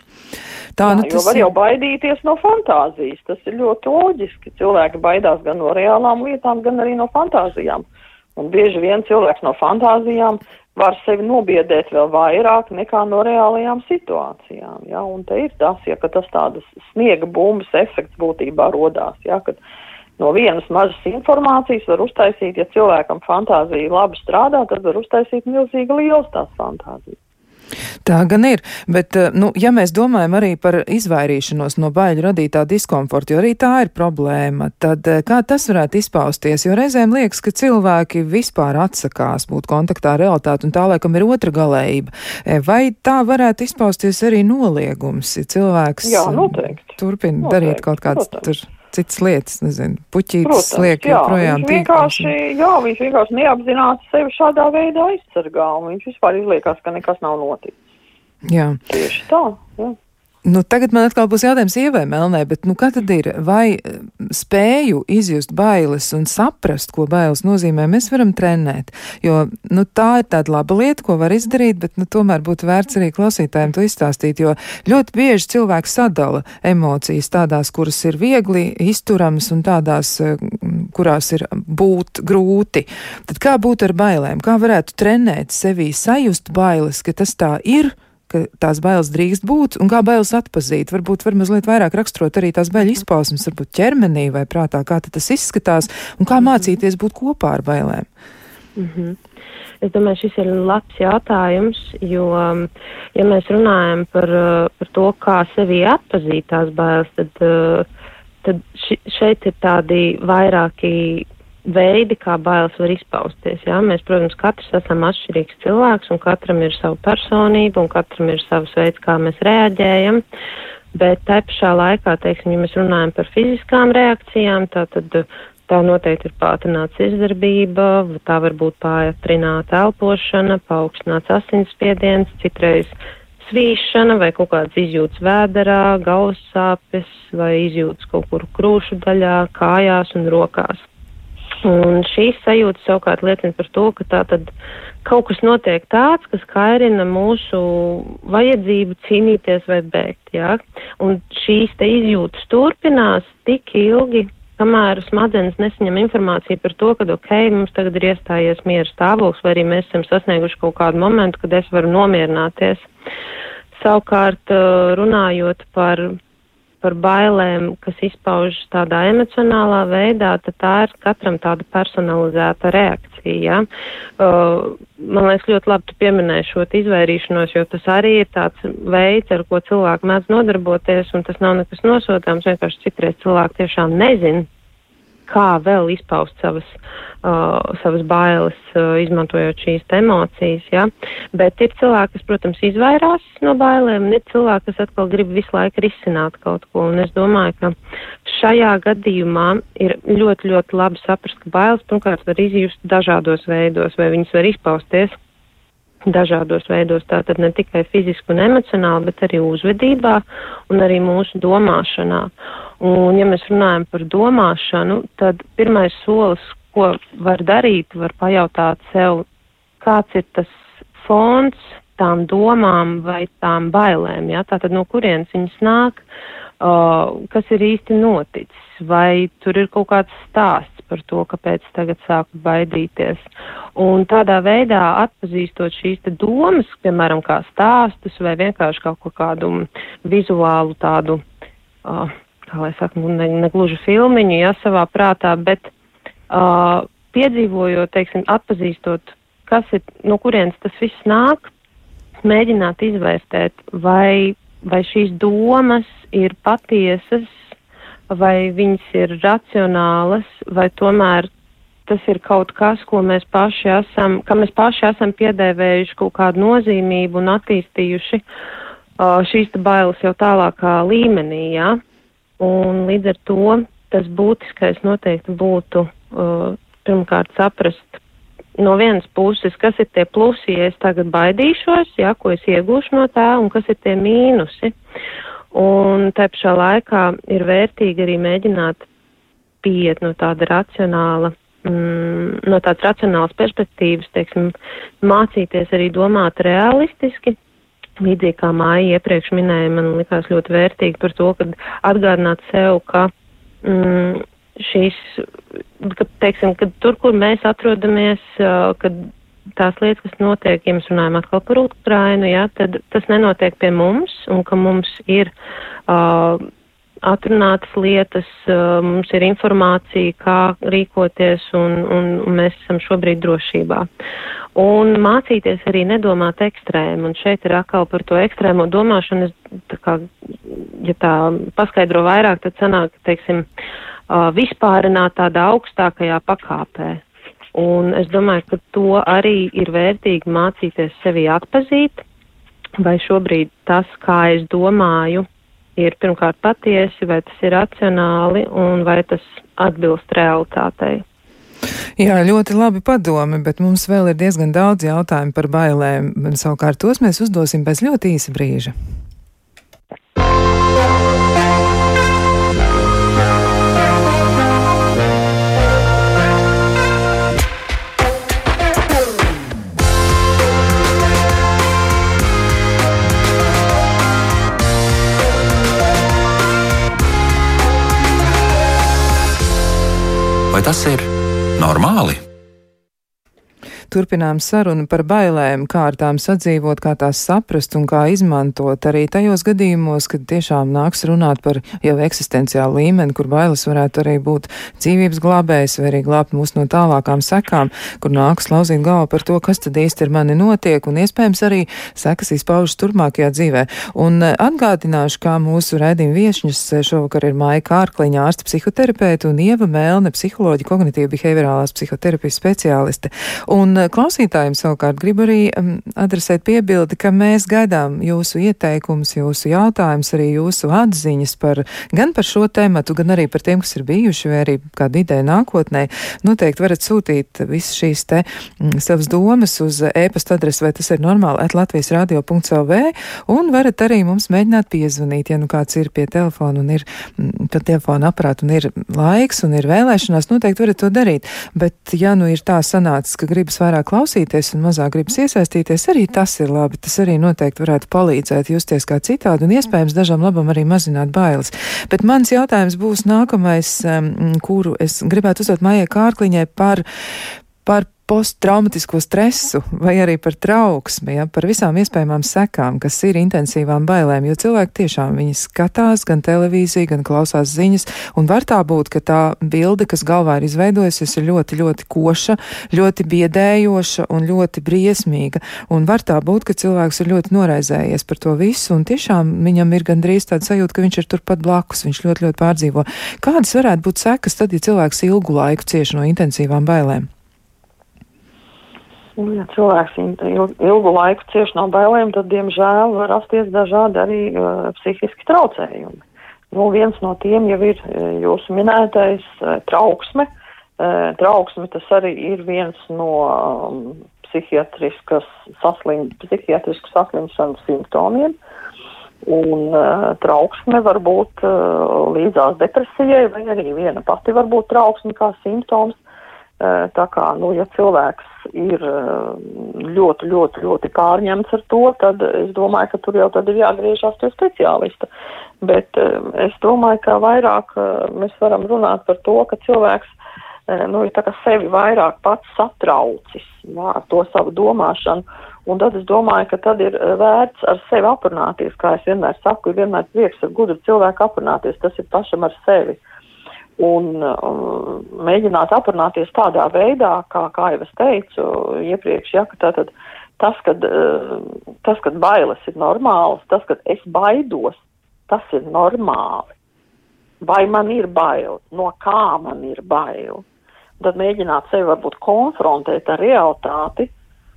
Tā, Jā, nu, tas var jau baidīties no fantāzijas. Tas ir ļoti loģiski. Cilvēki baidās gan no reālām lietām, gan arī no fantāzijām. Un bieži vien cilvēks no fantāzijām var sevi nobiedēt vēl vairāk nekā no reālajām situācijām. Ja? Un te ir tas, ja tas tādas sniega bumbas efekts būtībā rodās, ja? kad no vienas mazas informācijas var uztaisīt, ja cilvēkam fantāzija labi strādā, tad var uztaisīt milzīgi liels tās fantāzijas. Tā gan ir, bet, eh, nu, ja mēs domājam arī par izvairīšanos no baiļu radītā diskomforta, jo arī tā ir problēma, tad eh, kā tas varētu izpausties? Jo reizēm liekas, ka cilvēki vispār atsakās būt kontaktā ar realitāti, un tā laikam ir otra galējība. Eh, vai tā varētu izpausties arī noliegums, ja cilvēks Jā, noteikti. turpina Noteikti, darīt kaut kādas tur? Citas lietas, nezinu, puķītes Protams, liek jā, joprojām vienkārši, jā, viņš vienkārši neapzināti sevi šādā veidā aizsargā, un viņš vispār izliekās, ka nekas nav noticis. Jā. Tieši tā, jā. Nu, tagad man atkal būs jautājums ievai Melnē, bet nu, kā tad ir? Vai eh, spēju izjust bailes un saprast, ko bailes nozīmē, mēs varam trenēt? Jo nu, tā ir tāda laba lieta, ko var izdarīt, bet nu, tomēr būtu vērts arī klausītājiem to izstāstīt, jo ļoti bieži cilvēks sadala emocijas tādās, kuras ir viegli izturamas un tādās, eh, kurās ir būt grūti. Tad kā būtu ar bailēm? Kā varētu trenēt sevī sajust bailes, ka tas tā ir? Ka tās bailes drīkst būt, un kā bailes atpazīt. Varbūt var mazliet vairāk raksturot arī tās baiļu izpausmes, varbūt ķermenī vai prātā, kā tas izskatās, un kā mācīties būt kopā ar bailēm. Mm -hmm. Es domāju, šis ir labs jautājums, jo, ja mēs runājam par, par to, kā sevi atpazīt tās bailes, tad, tad ši, šeit ir tādi vairāki veidi, kā bailes var izpausties. Jā? Mēs, protams, katrs esam atšķirīgs cilvēks, un katram ir sava personība, un katram ir savs veids, kā mēs reaģējam. Bet tā pašā laikā, teiksim, ja mēs runājam par fiziskām reakcijām, tā tad tā noteikti ir pātrināta izdarbība, tā var būt pātrināta elpošana, paaugstināts asinsspiediens, citreiz svīšana vai kaut kādas izjūtas vēderā, galvas sāpes vai izjūtas kaut kur krūšu daļā, kājās un rokās. Un šīs sajūtas savukārt liecina par to, ka tā tad kaut kas notiek tāds, kas kairina mūsu vajadzību cīnīties vai bēgt. Jā? Un šīs te izjūtas turpinās tik ilgi, kamēr smadzenes nesaņem informāciju par to, ka, ok, mums tagad ir iestājies miera stāvoklis, vai arī mēs esam sasnieguši kaut kādu momentu, kad es varu nomierināties. Savukārt, runājot par par bailēm, kas izpaužas tādā emocionālā veidā, tad tā ir katram tāda personalizēta reakcija. Ja? Uh, man liekas, ļoti labi tu pieminēji šo izvairīšanos, jo tas arī ir tāds veids, ar ko cilvēki mēdz nodarboties, un tas nav nekas nosodāms. Vienkārši citreiz cilvēki tiešām nezina, kā vēl izpaust savas, uh, savas bailes, uh, izmantojot šīs emocijas. Ja? Bet ir cilvēki, kas, protams, izvairās no bailēm, un ir cilvēki, kas atkal grib visu laiku risināt kaut ko. Un es domāju, ka šajā gadījumā ir ļoti, ļoti labi saprast, ka bailes pirmkārt var izjust dažādos veidos, vai viņas var izpausties dažādos veidos, tātad ne tikai fiziski un emocionāli, bet arī uzvedībā un arī mūsu domāšanā. Un, ja mēs runājam par domāšanu, tad pirmais solis, ko var darīt, var pajautāt sev, kāds ir tas fons tām domām vai tām bailēm, ja? tātad no kurienes viņas nāk, uh, kas ir īsti noticis, vai tur ir kaut kāds stāsts par to, kāpēc tagad sāku baidīties. Un tādā veidā atpazīstot šīs domas, piemēram, kā stāstus vai vienkārši kaut kādu vizuālu tādu, uh, kā lai saka, nu, ne, ne gluži filmiņu, ja savā prātā, bet uh, piedzīvojot, teiksim, atpazīstot, kas ir, no kurienes tas viss nāk, mēģināt izvērtēt, vai, vai šīs domas ir patiesas, vai viņas ir racionālas, vai tomēr tas ir kaut kas, ko mēs paši esam, ka mēs paši esam piedēvējuši kaut kādu nozīmību un attīstījuši uh, šīs bailes jau tālākā līmenī, jā. Un līdz ar to tas būtiskais noteikti būtu uh, pirmkārt saprast no vienas puses, kas ir tie plusi, ja es tagad baidīšos, jā, ko es iegūšu no tā, un kas ir tie mīnusi. Un te pašā laikā ir vērtīgi arī mēģināt pieiet no tāda racionāla, mm, no tādas racionālas perspektīvas, teiksim, mācīties arī domāt realistiski. Līdzīgi kā māja iepriekš minēja, man likās ļoti vērtīgi par to, ka atgādināt sev, ka mm, šīs, ka, teiksim, ka tur, kur mēs atrodamies, kad tās lietas, kas notiek, ja mēs runājam atkal par Ukrainu, jā, tad tas nenotiek pie mums un ka mums ir uh, atrunātas lietas, uh, mums ir informācija, kā rīkoties, un, un, un mēs esam šobrīd drošībā. Un mācīties arī nedomāt ekstrēmi, un šeit ir atkal par to ekstrēmo domāšanu, es, tā kā, ja tā paskaidro vairāk, tad sanāk, teiksim, uh, vispārināt tādā augstākajā pakāpē. Un es domāju, ka to arī ir vērtīgi mācīties sevi atpazīt, vai šobrīd tas, kā es domāju, ir pirmkārt patiesi, vai tas ir racionāli un vai tas atbilst realitātei. Jā, ļoti labi padomi, bet mums vēl ir diezgan daudz jautājumu par bailēm. Savukārt tos mēs uzdosim pēc ļoti īsa brīža. Vai tas ir normāli? Turpinām sarunu par bailēm, kā ar tām sadzīvot, kā tās saprast un kā izmantot arī tajos gadījumos, kad tiešām nāks runāt par jau eksistenciālu līmeni, kur bailes varētu arī būt dzīvības glābējs vai arī glābt mūs no tālākām sekām, kur nāks lauzīt galvu par to, kas tad īsti ar mani notiek un iespējams arī sekas izpaužas turpmākajā dzīvē. Un eh, atgādināšu, kā mūsu redzījuma viešņas eh, šovakar ir Maija Kārkliņa ārsta psihoterapeita un Ieva Mēlne psiholoģija kognitīva behaviorālās psihoterapijas speciāliste. Un klausītājiem savukārt gribu arī um, adresēt piebildi, ka mēs gaidām jūsu ieteikumus, jūsu jautājumus, arī jūsu atziņas par gan par šo tēmatu, gan arī par tiem, kas ir bijuši, vai arī kāda ideja nākotnē. Noteikti varat sūtīt visas šīs te mm, savas domas uz e-pasta adresi, vai tas ir normāli, at Latvijas radio.lv, un varat arī mums mēģināt piezvanīt, ja nu kāds ir pie telefona un ir mm, pa telefona aparātu un ir laiks un ir vēlēšanās, noteikti varat to darīt. Bet, ja nu ir tā sanācis, ka gribas vairāk vairāk klausīties un mazāk gribas iesaistīties, arī tas ir labi. Tas arī noteikti varētu palīdzēt justies kā citādi un iespējams dažam labam arī mazināt bailes. Bet mans jautājums būs nākamais, kuru es gribētu uzdot Maijai Kārkliņai par, par posttraumatisko stresu vai arī par trauksmi, ja, par visām iespējamām sekām, kas ir intensīvām bailēm, jo cilvēki tiešām viņi skatās gan televīziju, gan klausās ziņas, un var tā būt, ka tā bilde, kas galvā ir izveidojusies, ir ļoti, ļoti koša, ļoti biedējoša un ļoti briesmīga, un var tā būt, ka cilvēks ir ļoti noraizējies par to visu, un tiešām viņam ir gandrīz tāda sajūta, ka viņš ir turpat blakus, viņš ļoti, ļoti pārdzīvo. Kādas varētu būt sekas tad, ja cilvēks ilgu laiku cieši no intensīvām bailēm? Ja cilvēks ilgu laiku cieši no bailēm, tad, diemžēl, var rasties dažādi arī uh, psihiski traucējumi. Nu, viens no tiem jau ir jūsu minētais uh, trauksme. Uh, trauksme tas arī ir viens no um, psihiatriskas saslim, psihiatriskas saslimšanas simptomiem. Un uh, trauksme var būt uh, līdzās depresijai, vai arī viena pati var būt trauksme kā simptoms. Uh, tā kā, nu, ja cilvēks ir eh, ļoti, ļoti, ļoti pārņemts ar to, tad es domāju, ka tur jau tad ir jāgriežās pie speciālista. Bet eh, es domāju, ka vairāk eh, mēs varam runāt par to, ka cilvēks nu, ir tā kā sevi vairāk pats satraucis jā, ar to savu domāšanu. Un tad es domāju, ka tad ir vērts ar sevi aprunāties, kā es vienmēr saku, ir vienmēr prieks ar gudru cilvēku aprunāties, tas ir pašam ar sevi. Uh, un um, mēģināt aprunāties tādā veidā, kā, kā jau es teicu iepriekš, ja, ka tātad tas, kad, uh, tas, kad bailes ir normāls, tas, kad es baidos, tas ir normāli. Vai man ir bail, no kā man ir bail? Tad mēģināt sevi varbūt konfrontēt ar realitāti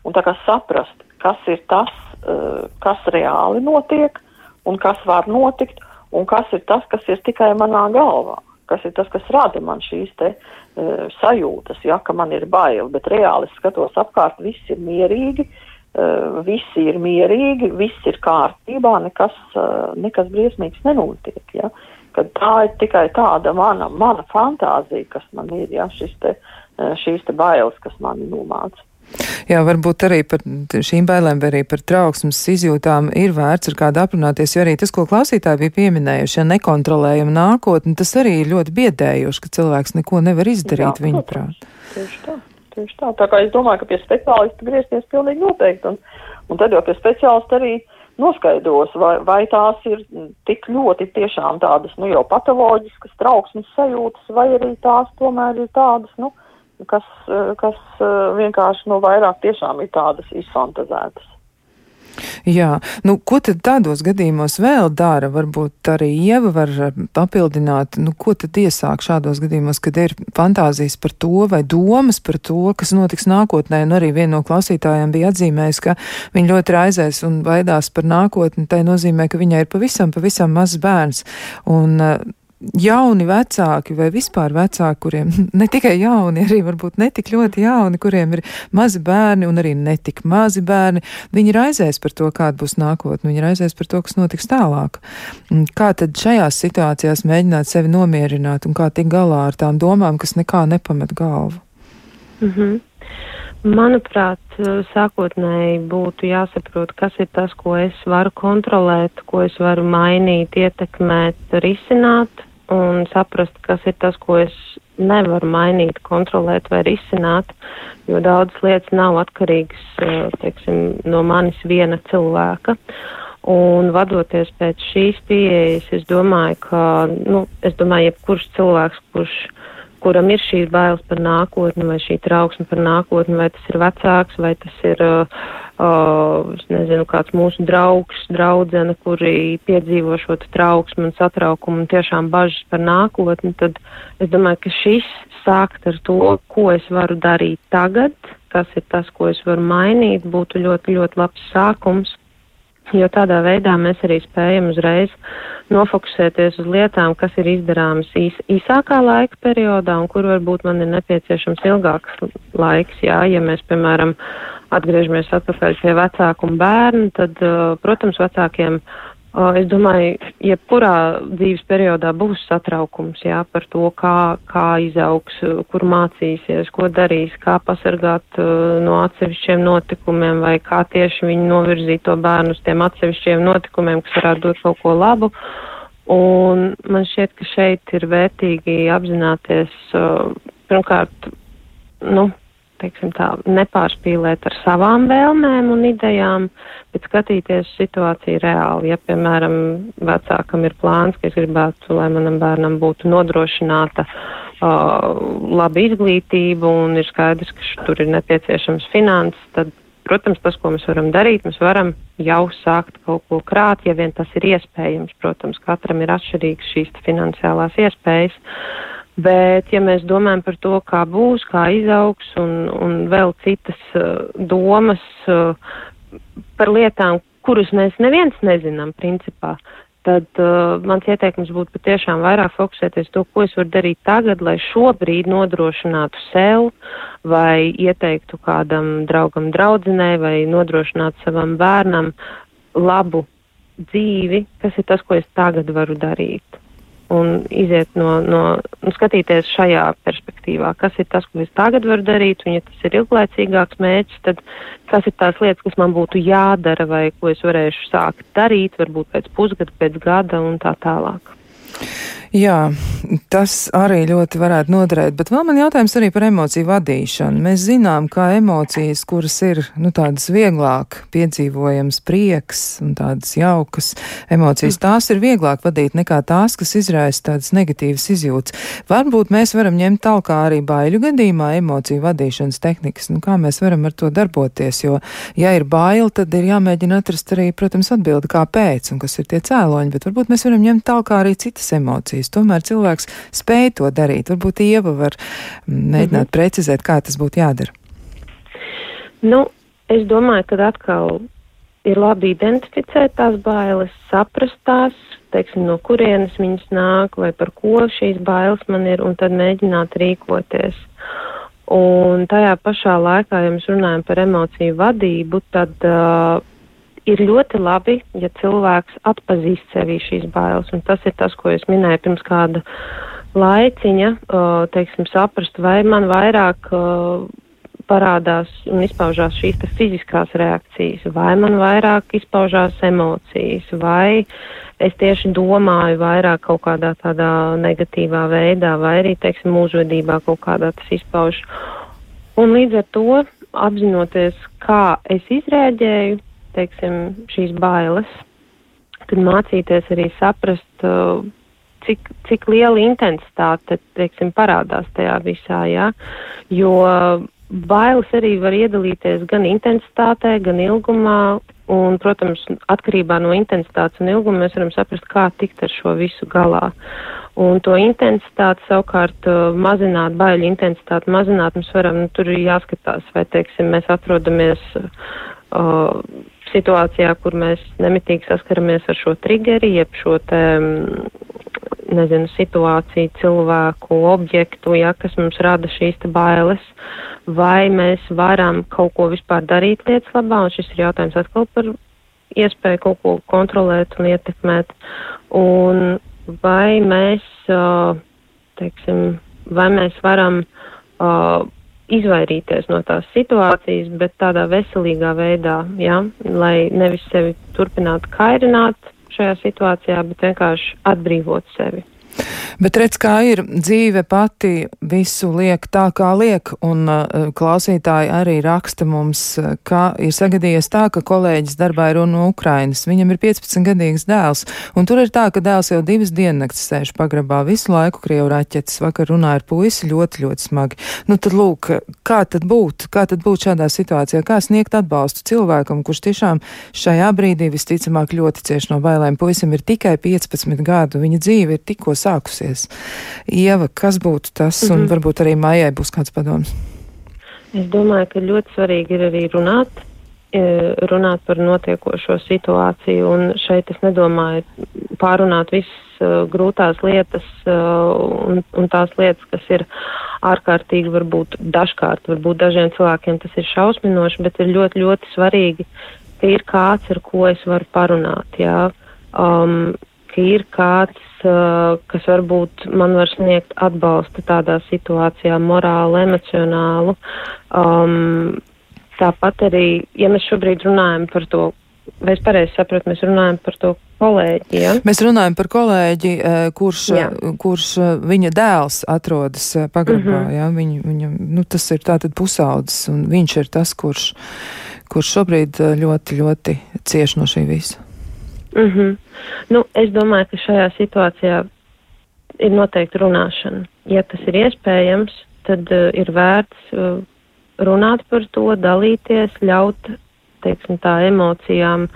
un tā kā saprast, kas ir tas, uh, kas reāli notiek un kas var notikt un kas ir tas, kas ir tikai manā galvā kas ir tas, kas rada man šīs te uh, sajūtas, ja, ka man ir bail, bet reāli es skatos apkārt, viss ir mierīgi, uh, visi ir mierīgi, viss ir kārtībā, nekas, uh, nekas briesmīgs nenotiek, ja, kad tā ir tikai tāda mana, mana fantāzija, kas man ir, ja, šis te, uh, šīs te bailes, kas mani nomāca. Jā, varbūt arī par šīm bailēm vai arī par trauksmes izjūtām ir vērts ar kādu aprunāties, jo arī tas, ko klausītāji bija pieminējuši, ja nekontrolējam nākotni, tas arī ir ļoti biedējoši, ka cilvēks neko nevar izdarīt viņa prāt. Tieši tā, tieši tā. Tā kā es domāju, ka pie speciālista griezties pilnīgi noteikti, un, un tad jau pie speciālista arī noskaidros, vai, vai tās ir tik ļoti tiešām tādas, nu, jau patoloģiskas trauksmes sajūtas, vai arī tās tomēr ir tādas, nu, kas, kas vienkārši, nu, vairāk tiešām ir tādas izfantazētas. Jā, nu, ko tad tādos gadījumos vēl dara? Varbūt arī Ieva var eh, papildināt, nu, ko tad iesāk šādos gadījumos, kad ir fantāzijas par to vai domas par to, kas notiks nākotnē. Un arī viena no klausītājiem bija atzīmējis, ka viņa ļoti raizēs un baidās par nākotni. Tai nozīmē, ka viņai ir pavisam, pavisam mazs bērns. Un, uh, jauni vecāki vai vispār vecāki, kuriem ne tikai jauni, arī varbūt netik ļoti jauni, kuriem ir mazi bērni un arī netik mazi bērni, viņi raizēs par to, kāda būs nākotne, viņi raizēs par to, kas notiks tālāk. Kā tad šajās situācijās mēģināt sevi nomierināt un kā tikt galā ar tām domām, kas nekā nepamet galvu? Mm -hmm. Manuprāt, sākotnēji būtu jāsaprot, kas ir tas, ko es varu kontrolēt, ko es varu mainīt, ietekmēt, risināt, un saprast, kas ir tas, ko es nevaru mainīt, kontrolēt vai risināt, jo daudzas lietas nav atkarīgas, eh, teiksim, no manis viena cilvēka. Un vadoties pēc šīs pieejas, es domāju, ka, nu, es domāju, jebkurš cilvēks, kurš, kuram ir šīs bailes par nākotni, vai šī trauksme par nākotni, vai tas ir vecāks, vai tas ir uh, uh, es nezinu, kāds mūsu draugs, draudzene, kuri piedzīvo šo trauksmu un satraukumu un tiešām bažas par nākotni, tad es domāju, ka šis sākt ar to, ko es varu darīt tagad, kas ir tas, ko es varu mainīt, būtu ļoti, ļoti labs sākums. Jo tādā veidā mēs arī spējam uzreiz nofokusēties uz lietām, kas ir izdarāmas īs, īsākā laika periodā un kur varbūt man ir nepieciešams ilgāks laiks. Jā, ja mēs, piemēram, atgriežamies atpakaļ pie vecāku un bērnu, tad, uh, protams, vecākiem, uh, es domāju, jebkurā dzīves periodā būs satraukums, jā, par to, kā, kā izaugs, kur mācīsies, ko darīs, kā pasargāt no atsevišķiem notikumiem vai kā tieši viņi novirzīt to bērnu uz tiem atsevišķiem notikumiem, kas varētu dot kaut ko labu. Un man šķiet, ka šeit ir vērtīgi apzināties, pirmkārt, nu, teiksim tā, nepārspīlēt ar savām vēlmēm un idejām, bet skatīties situāciju reāli. Ja, piemēram, vecākam ir plāns, ka es gribētu, lai manam bērnam būtu nodrošināta uh, laba izglītība un ir skaidrs, ka tur ir nepieciešams finanses, tad, protams, tas, ko mēs varam darīt, mēs varam jau sākt kaut ko krāt, ja vien tas ir iespējams. Protams, katram ir atšķirīgas šīs finansiālās iespējas. Uh, Bet, ja mēs domājam par to, kā būs, kā izaugs un, un vēl citas uh, domas uh, par lietām, kuras mēs neviens nezinām, principā, tad uh, mans ieteikums būtu patiešām vairāk fokusēties to, ko es varu darīt tagad, lai šobrīd nodrošinātu sev vai ieteiktu kādam draugam, draudzenei vai nodrošinātu savam bērnam labu dzīvi, kas ir tas, ko es tagad varu darīt un iziet no, no un skatīties šajā perspektīvā, kas ir tas, ko es tagad varu darīt, un ja tas ir ilglaicīgāks mērķis, tad kas ir tās lietas, kas man būtu jādara vai ko es varēšu sākt darīt, varbūt pēc pusgada, pēc gada un tā tālāk. Jā, tas arī ļoti varētu noderēt, bet vēl man jautājums arī par emociju vadīšanu. Mēs zinām, ka emocijas, kuras ir, nu, tādas vieglāk piedzīvojams prieks un tādas jaukas emocijas, tās ir vieglāk vadīt nekā tās, kas izraisa tādas negatīvas izjūtas. Varbūt mēs varam ņemt talkā arī baiļu gadījumā emociju vadīšanas tehnikas, nu, kā mēs varam ar to darboties, jo, ja ir baila, tad ir jāmēģina atrast arī, protams, atbildi, kāpēc un kas ir tie cēloņi, bet varbūt mēs varam ņemt talkā arī citas emocijas emocijas. Tomēr cilvēks spēj to darīt. Varbūt Ieva var mēģināt mm -hmm. precizēt, kā tas būtu jādara. Nu, es domāju, ka atkal ir labi identificēt tās bailes, saprast tās, teiksim, no kurienes viņas nāk vai par ko šīs bailes man ir, un tad mēģināt rīkoties. Un tajā pašā laikā, ja mēs runājam par emociju vadību, tad uh, ir ļoti labi, ja cilvēks atpazīst sevī šīs bailes, un tas ir tas, ko es minēju pirms kāda laiciņa, teiksim, saprast, vai man vairāk parādās un izpaužās šīs fiziskās reakcijas, vai man vairāk izpaužās emocijas, vai es tieši domāju vairāk kaut kādā tādā negatīvā veidā, vai arī, teiksim, mūžvedībā kaut kādā tas izpauž. Un līdz ar to apzinoties, kā es izrēģēju, teiksim, šīs bailes, tad mācīties arī saprast, uh, cik, cik liela intensitāte, teiksim, parādās tajā visā, jā, jo bailes arī var iedalīties gan intensitātē, gan ilgumā, un, protams, atkarībā no intensitātes un ilguma mēs varam saprast, kā tikt ar šo visu galā. Un to intensitāti savukārt uh, mazināt, baiļu intensitāti mazināt, mums varam, nu, tur ir jāskatās, vai, teiksim, mēs atrodamies uh, situācijā, kur mēs nemitīgi saskaramies ar šo triggeri, jeb šo te, nezinu, situāciju, cilvēku, objektu, ja, kas mums rada šīs te bailes, vai mēs varam kaut ko vispār darīt lietas labā, un šis ir jautājums atkal par iespēju kaut ko kontrolēt un ietekmēt, un vai mēs, teiksim, vai mēs varam izvairīties no tās situācijas, bet tādā veselīgā veidā, ja, lai nevis sevi turpinātu kairināt šajā situācijā, bet vienkārši atbrīvot sevi. Bet redz, kā ir dzīve pati visu liek tā, kā liek, un uh, klausītāji arī raksta mums, ka ir sagadījies tā, ka kolēģis darbā ir no Ukrainas. Viņam ir 15 gadīgs dēls, un tur ir tā, ka dēls jau divas diennakts sēž pagrabā visu laiku Krievu raķetes. Vakar runāja ar puisi ļoti, ļoti smagi. Nu tad lūk, kā tad būt, kā tad būt šādā situācijā, kā sniegt atbalstu cilvēkam, kurš tiešām šajā brīdī visticamāk ļoti cieši no bailēm. Puisim ir tikai 15 gadu, viņa dzīve ir tikko sākusies. Ieva, kas būtu tas, mm -hmm. un varbūt arī mājai būs kāds padoms? Es domāju, ka ļoti svarīgi ir arī runāt, e, runāt par notiekošo situāciju, un šeit es nedomāju pārunāt visas uh, grūtās lietas uh, un, un tās lietas, kas ir ārkārtīgi, varbūt dažkārt, varbūt dažiem cilvēkiem tas ir šausminoši, bet ir ļoti, ļoti svarīgi, ka ir kāds, ar ko es varu parunāt, jā. Um, ka ir kāds, uh, kas varbūt man var sniegt atbalstu tādā situācijā, morālu, emocionālu. Um, tāpat arī, ja mēs šobrīd runājam par to, vai es pareizi saprotu, mēs runājam par to kolēģi. Ja? Mēs runājam par kolēģi, kurš, Jā. kurš viņa dēls atrodas pagrabā. Mm -hmm. ja? Viņu, viņa, nu, tas ir tātad pusaudzis, un viņš ir tas, kurš, kurš šobrīd ļoti, ļoti cieš no šī visa. Mm -hmm. nu, es domāju, ka šajā situācijā ir noteikti runāšana. Ja tas ir iespējams, tad uh, ir vērts uh, runāt par to, dalīties, ļaut, teiksim, tā emocijām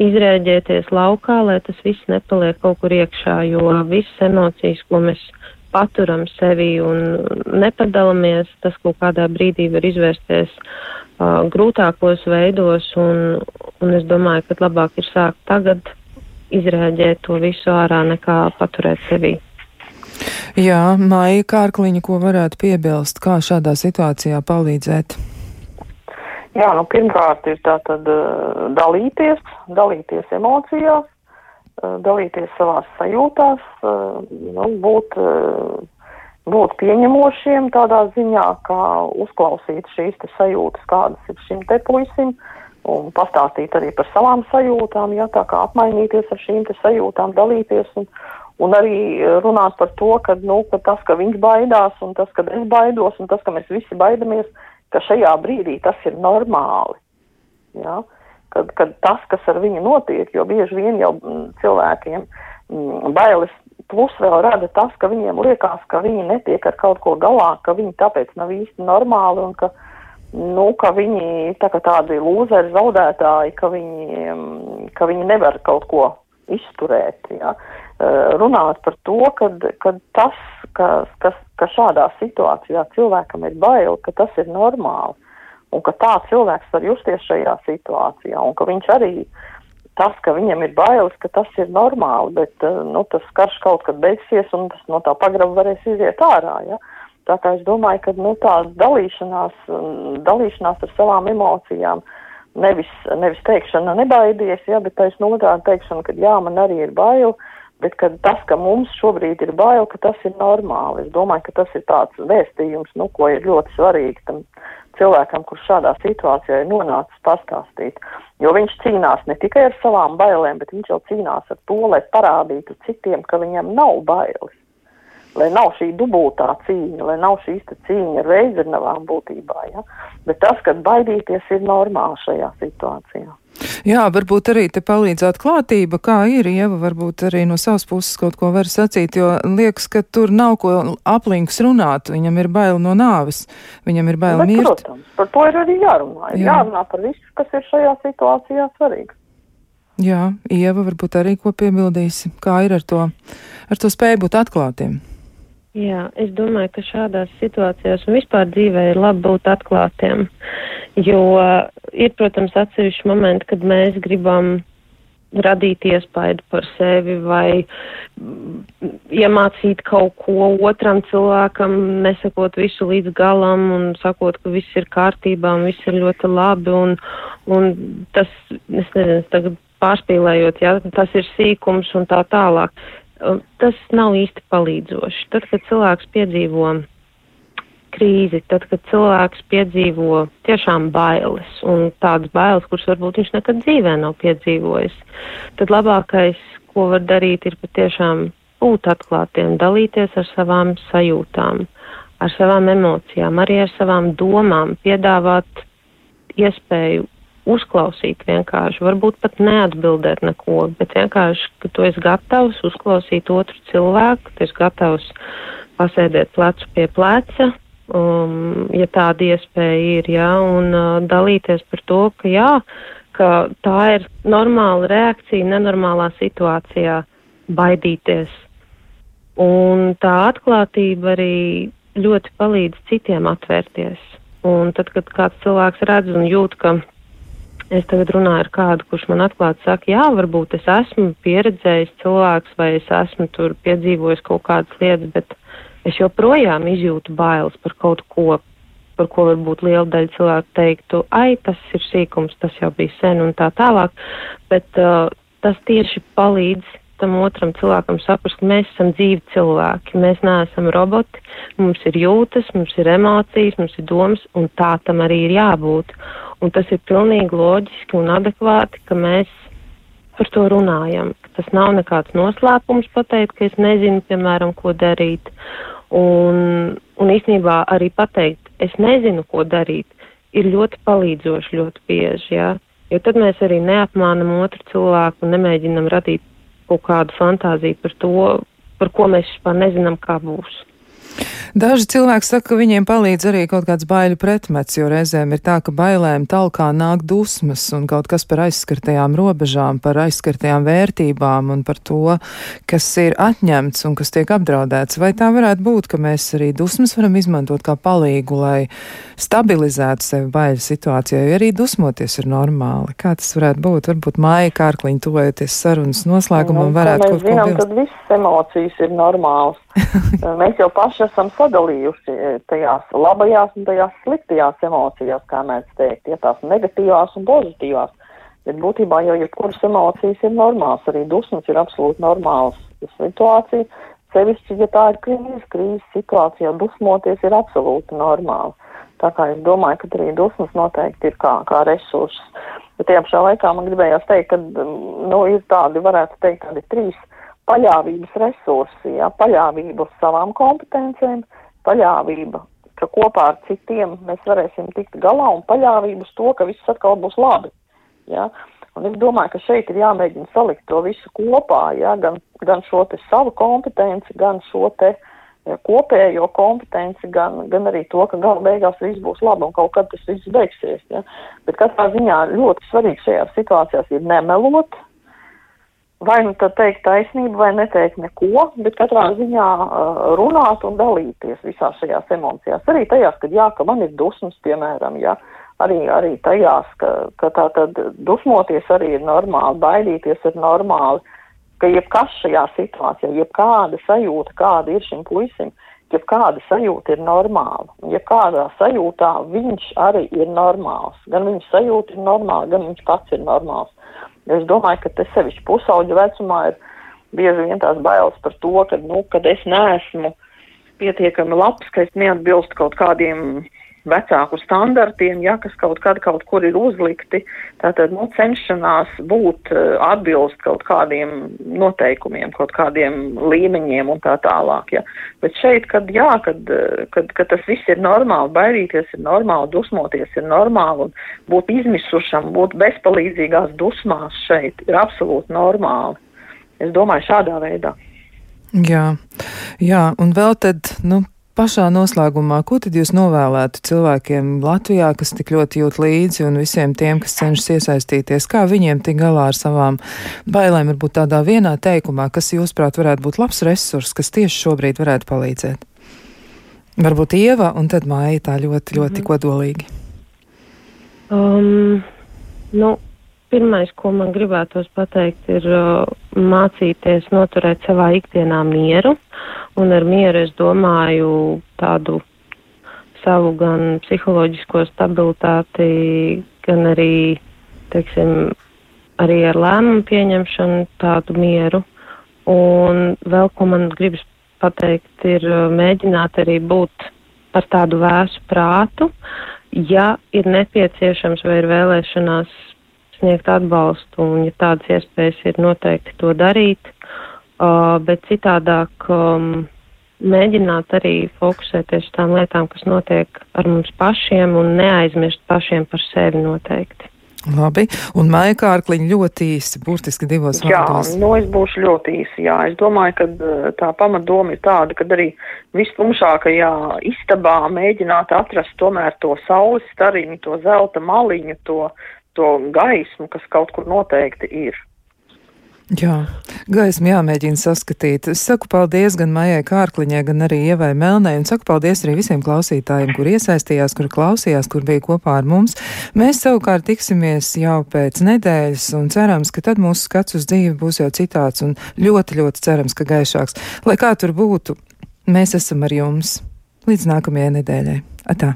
izrēģēties laukā, lai tas viss nepaliek kaut kur iekšā, jo visas emocijas, ko mēs paturam sevi un nepadalāmies, tas kaut kādā brīdī var izvērsties uh, grūtākos veidos, un, un es domāju, ka labāk ir sākt tagad izrēģēt to visu ārā, nekā paturēt sevī. Jā, Maija Kārkliņa, ko varētu piebilst, kā šādā situācijā palīdzēt? Jā, nu pirmkārt ir tā tad uh, dalīties, dalīties emocijās, dalīties savās sajūtās, uh, nu, būt uh, būt pieņemošiem tādā ziņā, kā uzklausīt šīs sajūtas, kādas ir šim te puisim, un pastāstīt arī par savām sajūtām, jā, tā kā apmainīties ar šīm sajūtām, dalīties un, un arī runāt par to, ka, nu, ka tas, ka viņš baidās un tas, ka es baidos un tas, ka mēs visi baidamies, ka šajā brīdī tas ir normāli. Jā. Kad, kad tas, kas ar viņu notiek, jo bieži vien jau cilvēkiem m, bailes Plus vēl rada tas, ka viņiem liekas, ka viņi netiek ar kaut ko galā, ka viņi tāpēc nav īsti normāli un ka, nu, ka viņi tā kā tādi lūzeri zaudētāji, ka viņi, ka viņi nevar kaut ko izturēt. Ja. Runāt par to, ka, ka tas, ka, ka, ka šādā situācijā cilvēkam ir bail, ka tas ir normāli un ka tā cilvēks var justies šajā situācijā un ka viņš arī tas, ka viņam ir bailes, ka tas ir normāli, bet eh, nu, tas karš kaut kad beigsies un tas no tā pagraba varēs iziet ārā. Ja? Tā kā es domāju, ka nu, tā dalīšanās, dalīšanās ar savām emocijām, nevis, nevis teikšana nebaidies, ja, bet taisn otrādi teikšana, ka jā, man arī ir bail, bet ka tas, ka mums šobrīd ir bail, ka tas ir normāli. Es domāju, ka tas ir tāds vēstījums, nu, ko ir ļoti svarīgi tam cilvēkam, kurš šādā situācijā ir nonācis pastāstīt. Jo viņš cīnās ne tikai ar savām bailēm, bet viņš jau cīnās ar to, lai parādītu citiem, ka viņam nav bailes. Lai nav šī dubultā cīņa, lai nav šīs cīņa ar veidzinavām būtībā. Ja? Bet tas, ka baidīties ir normāli šajā situācijā. Jā, varbūt arī te palīdzētu klātība, kā ir, Ieva, varbūt arī no savas puses kaut ko var sacīt, jo liekas, ka tur nav ko aplinks runāt, viņam ir bail no nāves, viņam ir bail Bet, mirt. Protams, par to ir arī jārunā, ir Jā. jārunā par visu, kas ir šajā situācijā svarīgs. Jā, Ieva, varbūt arī ko piebildīsi, kā ir ar to, ar to spēju būt atklātiem. Jā, es domāju, ka šādās situācijās un vispār dzīvē ir labi būt atklātiem, jo ir, protams, atsevišķi momenti, kad mēs gribam radīt iespaidu par sevi vai mm, iemācīt kaut ko otram cilvēkam, nesakot visu līdz galam un sakot, ka viss ir kārtībā un viss ir ļoti labi un, un tas, es nezinu, tagad pārspīlējot, ja, tas ir sīkums un tā tālāk. Tas nav īsti palīdzoši. Tad, kad cilvēks piedzīvo krīzi, tad, kad cilvēks piedzīvo tiešām bailes un tādas bailes, kuras varbūt viņš nekad dzīvē nav piedzīvojis, tad labākais, ko var darīt, ir patiešām būt atklātiem, dalīties ar savām sajūtām, ar savām emocijām, arī ar savām domām, piedāvāt iespēju uzklausīt vienkārši, varbūt pat neatbildēt neko, bet vienkārši, ka tu esi gatavs uzklausīt otru cilvēku, tu esi gatavs pasēdēt plecu pie pleca, um, ja tāda iespēja ir, jā, un uh, dalīties par to, ka jā, ka tā ir normāla reakcija nenormālā situācijā baidīties. Un tā atklātība arī ļoti palīdz citiem atvērties. Un tad, kad kāds cilvēks redz un jūt, ka es tagad runāju ar kādu, kurš man atklāti saka, jā, varbūt es esmu pieredzējis cilvēks vai es esmu tur piedzīvojis kaut kādas lietas, bet es joprojām izjūtu bailes par kaut ko, par ko varbūt liela daļa cilvēku teiktu, ai, tas ir sīkums, tas jau bija sen un tā tālāk, bet uh, tas tieši palīdz tam otram cilvēkam saprast, ka mēs esam dzīvi cilvēki, mēs neesam roboti, mums ir jūtas, mums ir emocijas, mums ir domas, un tā tam arī ir jābūt. Un tas ir pilnīgi loģiski un adekvāti, ka mēs par to runājam. Tas nav nekāds noslēpums pateikt, ka es nezinu, piemēram, ko darīt. Un, un īstenībā arī pateikt, es nezinu, ko darīt, ir ļoti palīdzoši ļoti bieži. Ja? Jo tad mēs arī neapmānam otru cilvēku un nemēģinam radīt kaut kādu fantāziju par to, par ko mēs vispār nezinām, kā būs. Daži cilvēki saka, ka viņiem palīdz arī kaut kāds baiļu pretmets, jo reizēm ir tā, ka bailēm talkā nāk dusmas un kaut kas par aizskartajām robežām, par aizskartajām vērtībām un par to, kas ir atņemts un kas tiek apdraudēts. Vai tā varētu būt, ka mēs arī dusmas varam izmantot kā palīgu, lai stabilizētu sevi baiļu situācijā, jo arī dusmoties ir normāli? Kā tas varētu būt? Varbūt māja kārkliņa tuvojoties sarunas noslēgumam Nu, varētu kaut ko zinām, tad visas emocijas ir normālas. mēs jau paši esam sadalījuši eh, tajās labajās un tajās sliktajās emocijās, kā mēs teikt, ja tās negatīvās un pozitīvās. Bet būtībā jau jebkuras emocijas ir normālas, arī dusmas ir absolūti normāls situācija. Sevišķi, ja tā ir krīze, krīzes situācija, dusmoties ir absolūti normāli. Tā kā es domāju, ka arī dusmas noteikti ir kā, kā resurss. Bet tajā pašā laikā man gribējās teikt, ka mm, nu, ir tādi, varētu teikt, tādi trīs paļāvības resursi, ja, paļāvība uz savām kompetencēm, paļāvība, ka kopā ar citiem mēs varēsim tikt galā un paļāvība uz to, ka viss atkal būs labi. Ja. Un es domāju, ka šeit ir jāmēģina salikt to visu kopā, ja, gan, gan šo te savu kompetenci, gan šo te ja, kopējo kompetenci, gan, gan arī to, ka gala beigās viss būs labi un kaut kad tas viss beigsies. Ja. Bet katrā ziņā ļoti svarīgi šajās situācijās ir nemelot, vai nu tad teikt taisnību, vai neteikt neko, bet katrā ziņā uh, runāt un dalīties visās šajās emocijās. Arī tajās, kad jā, ka man ir dusmas, piemēram, jā, arī, arī tajās, ka, ka tā tad dusmoties arī ir normāli, baidīties ir normāli, ka jebkas šajā situācijā, jebkāda sajūta, kāda ir šim puisim, jebkāda sajūta ir normāla. Jebkādā sajūtā viņš arī ir normāls. Gan viņa sajūta ir normāla, gan viņš pats ir normāls. Es domāju, ka te sevišķi pusauģa vecumā ir bieži vien tās bailes par to, ka, nu, kad es neesmu pietiekami labs, ka es neatbilstu kaut kādiem vecāku standartiem, ja, kas kaut kad kaut kur ir uzlikti, tātad, nu, cenšanās būt uh, atbilst kaut kādiem noteikumiem, kaut kādiem līmeņiem un tā tālāk, ja. Bet šeit, kad, jā, kad, uh, kad, kad tas viss ir normāli, baidīties ir normāli, dusmoties ir normāli un būt izmisušam, būt bezpalīdzīgās dusmās šeit ir absolūti normāli. Es domāju šādā veidā. Jā, jā, un vēl tad, nu, pašā noslēgumā, ko tad jūs novēlētu cilvēkiem Latvijā, kas tik ļoti jūt līdzi un visiem tiem, kas cenšas iesaistīties, kā viņiem tik galā ar savām bailēm, varbūt tādā vienā teikumā, kas jūsuprāt varētu būt labs resurs, kas tieši šobrīd varētu palīdzēt? Varbūt Ieva un tad Māja tā ļoti, ļoti mm -hmm. kodolīgi. Um, nu, pirmais, ko man gribētos pateikt, ir uh, mācīties noturēt savā ikdienā mieru. Un ar mieru es domāju tādu savu gan psiholoģisko stabilitāti, gan arī, teiksim, arī ar lēmumu pieņemšanu tādu mieru. Un vēl ko man gribas pateikt, ir uh, mēģināt arī būt ar tādu vēsu prātu, ja ir nepieciešams vai ir vēlēšanās sniegt atbalstu, un ja tādas iespējas ir noteikti to darīt, uh, bet citādāk um, mēģināt arī fokusēties uz tām lietām, kas notiek ar mums pašiem, un neaizmirst pašiem par sevi noteikti. Labi, un Maija Kārkliņa ļoti īsi, burtiski divos vārdos. Jā, nu es būšu ļoti īsi, jā. Es domāju, ka tā pamatdoma ir tāda, ka arī vistumšākajā istabā mēģināt atrast tomēr to saules stariņu, to zelta maliņu, to to gaismu, kas kaut kur noteikti ir. Jā, gaismu jāmēģina saskatīt. Es saku paldies gan Maijai Kārkliņai, gan arī Ievai Melnai, un saku paldies arī visiem klausītājiem, kur iesaistījās, kur klausījās, kur bija kopā ar mums. Mēs savukārt tiksimies jau pēc nedēļas, un cerams, ka tad mūsu skats uz dzīvi būs jau citāds, un ļoti, ļoti cerams, ka gaišāks. Lai kā tur būtu, mēs esam ar jums. Līdz nākamajai nedēļai. Atā!